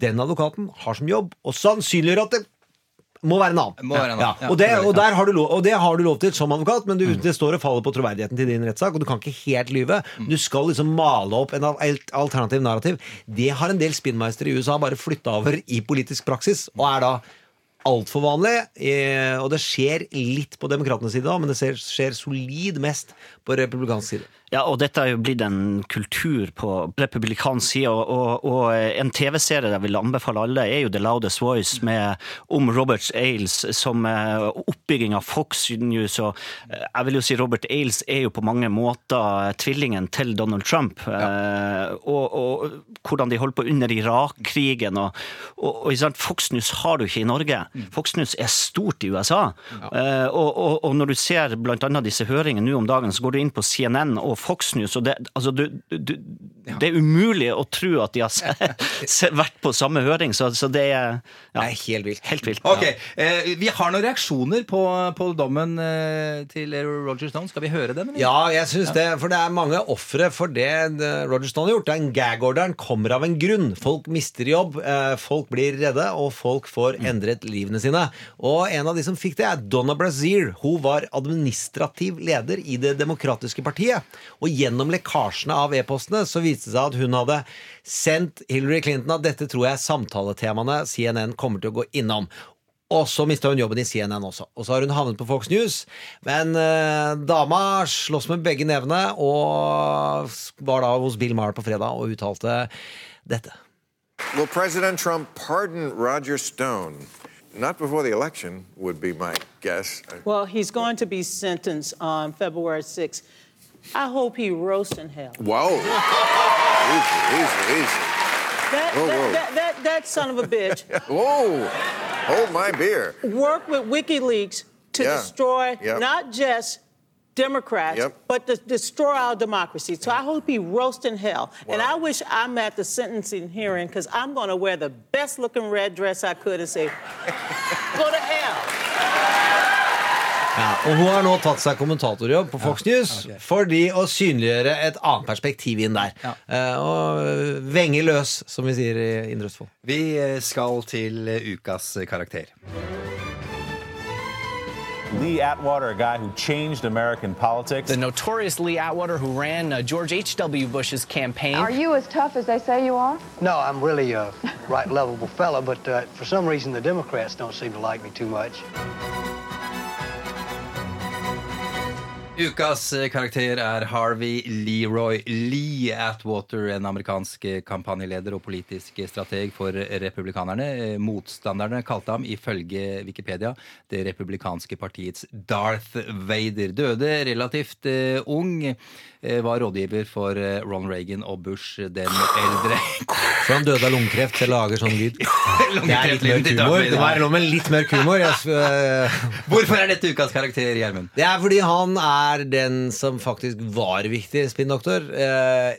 den advokaten har som jobb å sannsynliggjøre at det må være en annen.
Være en annen.
Ja. Og, det, og, der har du lov, og det har du lov til som advokat, men du, det står og faller på troverdigheten til din rettssak, og du kan ikke helt lyve. Du skal liksom male opp en alternativ narrativ. Det har en del spinnmeistere i USA bare flytta over i politisk praksis, og er da altfor vanlig. eh, Og det skjer litt på demokratenes side men det skjer solid mest på republikansk side.
Ja, og dette er jo blitt en kultur på republikansk side, og, og, og en TV-serie jeg vil anbefale alle, er jo The Loudest Voice med, om Robert Ailes som eh, oppbygging av Fox News. Og eh, jeg vil jo si Robert Ailes er jo på mange måter tvillingen til Donald Trump. Ja. Og, og hvordan de holdt på under Irak-krigen. Og, og, Fox News har du ikke i Norge. Fox News er stort i USA. Ja. og, når du ser annet disse høringene nå om dagen, så går du inn på CNN og Fox News, og det, altså du, du, det er umulig å tro at de har se, se, vært på samme høring, så, så det er ja,
helt vilt.
Helt vilt.
Ok, eh, Vi har noen reaksjoner på, på dommen eh, til Roger Stone. Skal vi høre dem? eller?
Ja, jeg syns det. For det er mange ofre for det eh, Roger Stone har gjort. Den gag-orderen kommer av en grunn. Folk mister jobb, eh, folk blir redde, og folk får endret livene sine. Og en av de som fikk det, er Donna Brazier Hun var administrativ leder i Det demokratiske partiet. Og gjennom lekkasjene av e-postene så viste det seg at hun hadde sendt Hillary Clinton at dette tror jeg er samtaletemaene CNN kommer til å gå innom. Og så mista hun jobben i CNN også. Og så har hun havnet på Fox News. Men eh, dama slåss med begge nevene og var da hos Bill Maher på fredag og uttalte dette.
Will President Trump pardon Roger Stone not before the election, would be my guess.
Well, he's going to be sentenced on February 6th. I hope he roasts in hell.
Whoa. easy, easy, easy.
That,
Whoa,
that,
whoa.
That, that, that son of a bitch
Whoa. Hold my beer.
worked with WikiLeaks to
Yeah.
destroy
Yep.
not just Democrats,
Yep.
but to destroy our democracy. So I hope he roasts in hell. And I wish I'm at the sentencing hearing because I'm going to wear the best looking red dress I could and say, go to hell.
Ja, og hun har nå tatt seg kommentatorjobb på Fox News fordi å synliggjøre et annet perspektiv inn der. Eh, og venge løs, som vi sier i Indre Østfold.
Vi eh, skal til eh, ukas karakter.
Lee Atwater, a guy who changed American politics.
The notorious Lee Atwater who ran uh, George H.W. Bush's campaign.
Are you as tough as they say you are?
No, I'm really a right lovable fella, but uh, for some reason the Democrats don't seem to like me too much.
Ukas eh, karakter er Harvey Leroy Lee Atwater, en amerikansk eh, kampanjeleder og politisk strateg for republikanerne. Eh, Motstanderne kalte ham ifølge Wikipedia det republikanske partiets Darth Vader. Døde relativt eh, ung. Eh, Var rådgiver for Ron Reagan og Bush den eldre.
For han døde av lungekreft til å lage sånn lyd. Det er litt mørk humor. Det var lov med litt mørk humor. Eh,
Hvorfor er dette ukas karakter, Gjermund?
Det er fordi han er den som faktisk var viktig spinndoktor eh,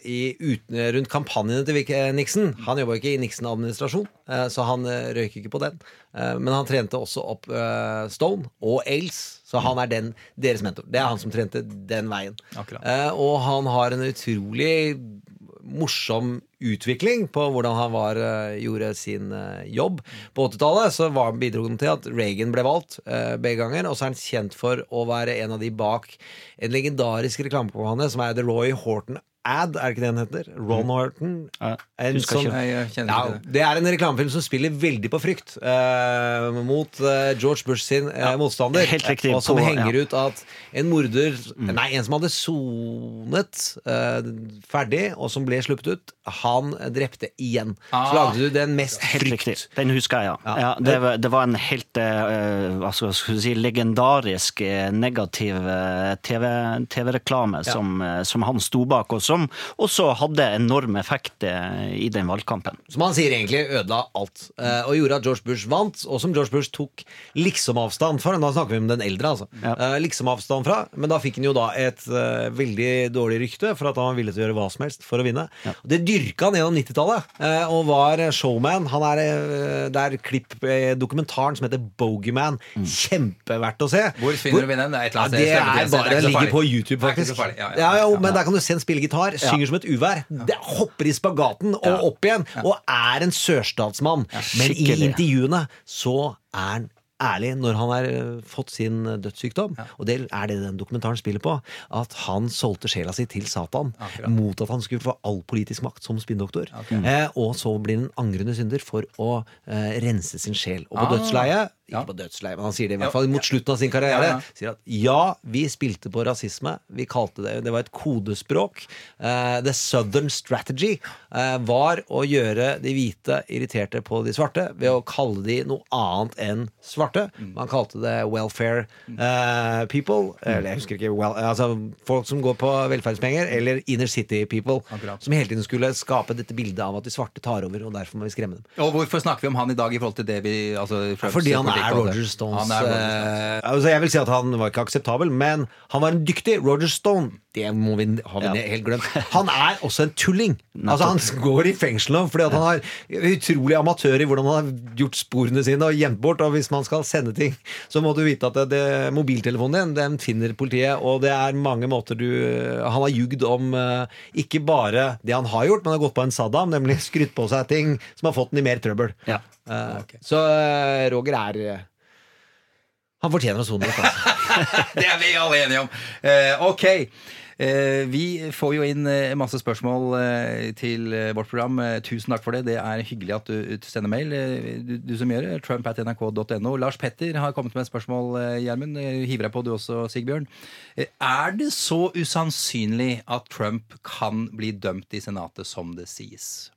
rundt kampanjene til Nixon. Han jobba ikke i Nixon-administrasjon, eh, så han eh, røyk ikke på den. Eh, men han trente også opp eh, Stone og Ailes, så han er den, deres mentor. Det er han som trente den veien. Eh, og han har en utrolig morsom utvikling på hvordan han var, eh, gjorde sin eh, jobb. På 80-tallet så var, bidro han til at Reagan ble valgt eh, begge ganger. Og så er han kjent for å være en av de bak en legendarisk reklamekampanje som er The Roy Horton Ad, er det ikke det den heter? Ron Horton. En sånn,
ikke. Nei, jeg kjenner
ja,
det.
er en reklamefilm som spiller veldig på frykt uh, mot uh, George Bush sin eh, motstander.
helt riktig,
Og som
på-
henger
ja.
ut at en morder Nei, en som hadde sonet eh, ferdig, og som ble sluppet ut, han drepte igjen. Så
Ah.
lagde du den mest
Helt
frykt.
riktig. Den husker jeg, ja.
Ja.
ja det, var, det var en helt hva skal jeg si, legendarisk negativ TV- TV-reklame
Ja.
som, som han sto bak, og som også hadde enorm effekt eh, i den valgkampen.
Som han sier egentlig ødela alt, eh, og gjorde at George Bush vant, og som George Bush tok liksom-avstand fra. Da snakker vi om den eldre, altså. Ja. liksom-avstand fra, men da fikk han jo da et eh, veldig dårlig rykte for at han var villig til å gjøre hva som helst for å vinne. Ja. det dyrka han gjennom 90-tallet, eh, og var showman. Han er, eh, det er klipp i dokumentaren som heter Bogeyman. Kjempeverdt å se.
Hvor finner du vinneren? Det er et eller annet
Ja,
sted,
det er bare,
Det er ikke
ligger på YouTube,
Det
faktisk.
så farlig. Ja,
Ja,
ja.
ja, men der kan du se en spille gitar, synger som et uvær, det hopper i spagaten og opp igjen, og er en sørstatsmann. Men i intervjuene så er han ærlig når han har eh, fått sin dødssykdom, dødssykdom. Og det er det den dokumentaren spiller på. At han solgte sjela si til Satan
Akkurat.
mot at han skulle få all politisk makt som spinndoktor.
Okay.
Eh, og så blir han angrende synder for å eh, rense sin sjel. Og på
Ah.
dødsleiet ikke på dødsleiet, men han sier det i hvert fall mot slutten av sin karriere. Sier at ja, vi spilte på rasisme. Vi kalte det Det var et kodespråk. Uh, the Southern Strategy uh, var å gjøre de hvite irriterte på de svarte ved å kalle de noe annet enn svarte. Man kalte det welfare uh, people. Eller jeg husker ikke well, Altså folk som går på velferdspenger, eller inner city people. Som hele tiden skulle skape dette bildet av at de svarte tar over, og derfor må vi skremme dem.
Og hvorfor snakker vi om han i dag i forhold til det vi altså,
Fordi han
politikk
er? Roger Stones.
Er Roger Stones.
jeg vil si at han var ikke akseptabel, men han var en dyktig Roger Stone. Det må vi, har vi
Ja.
helt glemt. Han er også en tulling. Altså Han går i fengsel nå fordi at han er utrolig amatør i hvordan han har gjort sporene sine og gjemt bort. Og hvis man skal sende ting, så må du vite at det, det, mobiltelefonen din den finner politiet. Og det er mange måter du Han har jugd om eh, ikke bare det han har gjort, men har gått på en Saddam, nemlig skrytt på seg ting som har fått den i mer trøbbel. Eh, Så eh, Roger er eh, Han fortjener å sone. Altså.
Det er vi alle enige om. Eh, ok. Eh, vi får jo inn masse spørsmål eh, til vårt program. Tusen takk for det. Det er hyggelig at du, du sender mail. Du, du som gjør det. Trump at nrk.no. Lars Petter har kommet med et spørsmål, Gjermund. Hiver deg på du også, Sigbjørn. Er det så usannsynlig at Trump kan bli dømt i Senatet som det sies?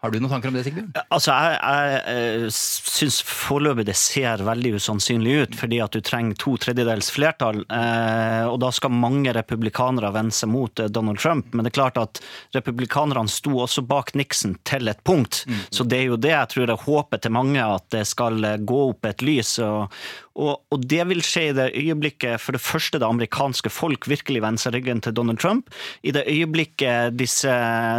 Har du noen tanker om det, Sigbjørn?
Altså, Jeg, jeg eh, syns foreløpig det ser veldig usannsynlig ut, fordi at du trenger to tredjedels flertall. Eh, og da skal mange republikanere vende seg mot eh, Donald Trump. Men det er klart at republikanerne sto også bak Nixon til et punkt. Så det er jo det jeg tror er håpet til mange, at det skal gå opp et lys. Og, og, og det vil skje i det øyeblikket for det første det amerikanske folk virkelig vender ryggen til Donald Trump. I det øyeblikket disse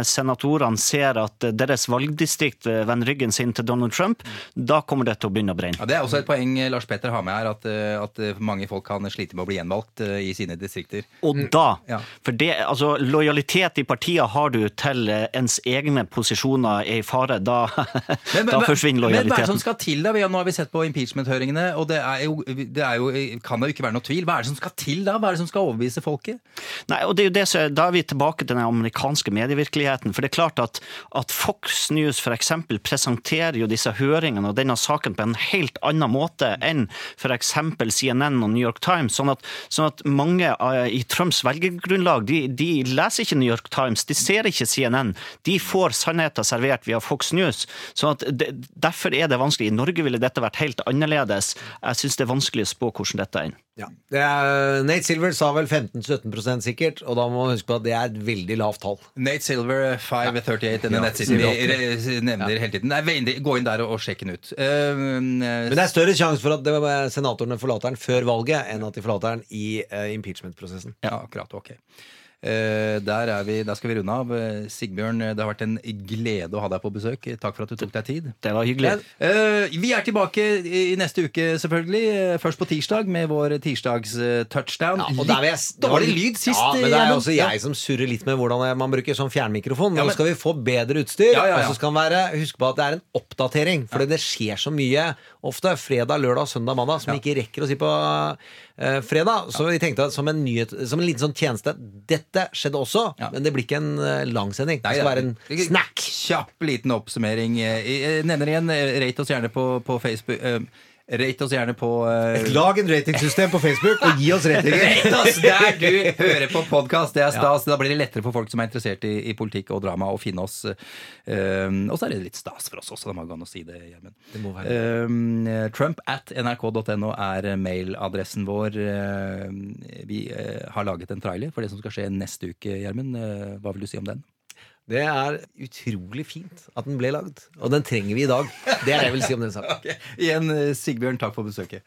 senatorene ser at deres valgdistrikt vender ryggen sin til Donald Trump, da kommer det til å begynne å brenne.
Ja, det er også et poeng eh, Lars Petter har med her, at, eh, at eh, mange folk kan slite med å bli gjenvalgt i sine distrikter.
Og da,
Ja.
for det, altså lojalitet i partiet har du til ens egne posisjoner er i fare, da, da forsvinner
Men hva er det som skal til da? Nå har vi sett på impeachment-høringene, og det, er jo, det er jo, kan det jo ikke være noe tvil. Hva er det som skal til da? Hva er det som skal overbevise folket?
Nei, og det er jo det Da er vi tilbake til den amerikanske medievirkeligheten. For det er klart at, at Fox News eksempel presenterer jo disse høringene og denne saken på en helt annen måte enn f.eks. CNN og New York Times. Sånn at, sånn at mange eh, i Trumps velgergrunnlag de, de leser ikke New York Times, de ser ikke CNN. De får sannheter servert via Fox News. Sånn at det, Derfor er det vanskelig. I Norge ville dette vært helt annerledes. Jeg syns det er vanskelig å spå hvordan dette ender.
Ja. Det er, Nate Silver sa vel 15-17% sikkert, og da må man huske på at det er et veldig lavt tall.
Nate Silver, 538, denne
Ja,
vi nevner hele tiden. Det er veldig, gå inn der og, og sjekk den ut. Uh,
Men det er større sjanse for at det, senatorene forlater den før valget, enn at de forlater den i uh, impeachment-prosessen.
Ja, akkurat. Ok. Eh, der, er vi, der skal vi runde av. Eh, Sigbjørn, det har vært en glede å ha deg på besøk. Takk for at du tok deg tid.
Det var hyggelig.
Eh, vi er tilbake i neste uke, selvfølgelig. Eh, Først på tirsdag med vår tirsdags-touchdown.
Ja, litt jeg-
dårlig var, lyd sist.
Ja, men det er også jeg som surrer litt med hvordan man bruker sånn fjernmikrofon.
Ja,
Nå
men-
skal vi få bedre utstyr,
Ja,
og så skal man være, huske på at det er en oppdatering. For det skjer så mye ofte fredag, lørdag, søndag, mandag som vi ikke rekker å si på eh, fredag. Så vi tenkte at som en nyhet, som en liten sånn tjeneste Dette skjedde også, men det blir ikke en uh, lang sending. Det skal være en
snack. Kjapp liten oppsummering. Eh, Jeg nevner igjen, eh, rate oss gjerne på, på Facebook. eh, Rate oss gjerne på uh...
Lag en ratingsystem på Facebook og gi oss ratinger.
Rate oss der du hører på podkast. Det er stas. Da blir det lettere for folk som er interessert i, i politikk og drama, å finne oss. Um, og så er det litt stas for oss også, det må gå an å si det, Gjermund. Um, Trump at nrk.no er mailadressen vår. Um, vi uh, har laget en trailer for det som skal skje neste uke, Gjermund. Hva vil du si om den?
Det er utrolig fint at den ble lagd, og den trenger vi i dag. Det er det jeg vil si om den saken.
Okay. Igjen, eh, Sigbjørn, takk for besøket.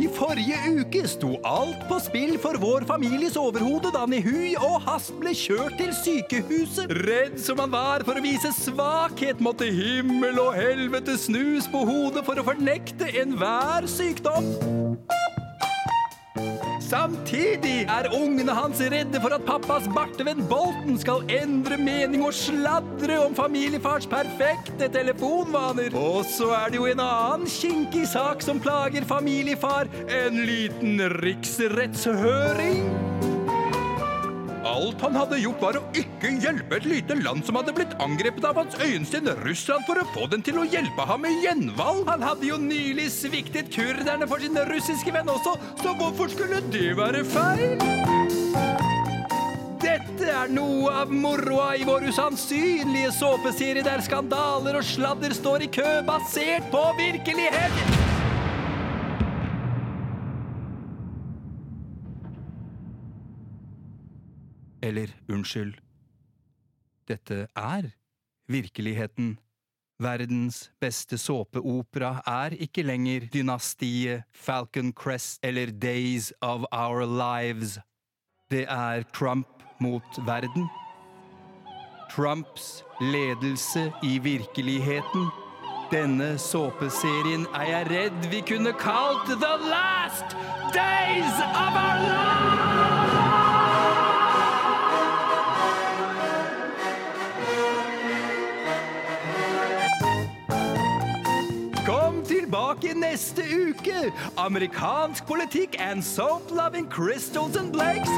I forrige uke sto alt på spill for vår families overhode da han i hui og hast ble kjørt til sykehuset. Redd som han var for å vise svakhet, måtte himmel og helvete snus på hodet for å fornekte enhver sykdom. Samtidig er ungene hans redde for at pappas bartevenn Bolten skal endre mening og sladre om familiefars perfekte telefonvaner. Og så er det jo en annen kinkig sak som plager familiefar. En liten riksrettshøring. Alt han hadde gjort, var å ikke hjelpe et lite land som hadde blitt angrepet av hans øyensten Russland for å få den til å hjelpe ham med gjenvalg. Han hadde jo nylig sviktet kurderne for sin russiske venn også, så hvorfor skulle det være feil? Dette er noe av moroa i vår usannsynlige såpeserie der skandaler og sladder står i kø, basert på virkelighet. Eller unnskyld, dette er virkeligheten. Verdens beste såpeopera er ikke lenger Dynastiet, Falcon Crest eller Days of Our Lives. Det er Trump mot verden. Trumps ledelse i virkeligheten. Denne såpeserien er jeg redd vi kunne kalt The Last Days of Our Lives! Tilbake neste uke! Amerikansk politikk and soap-loving crystals and blakes.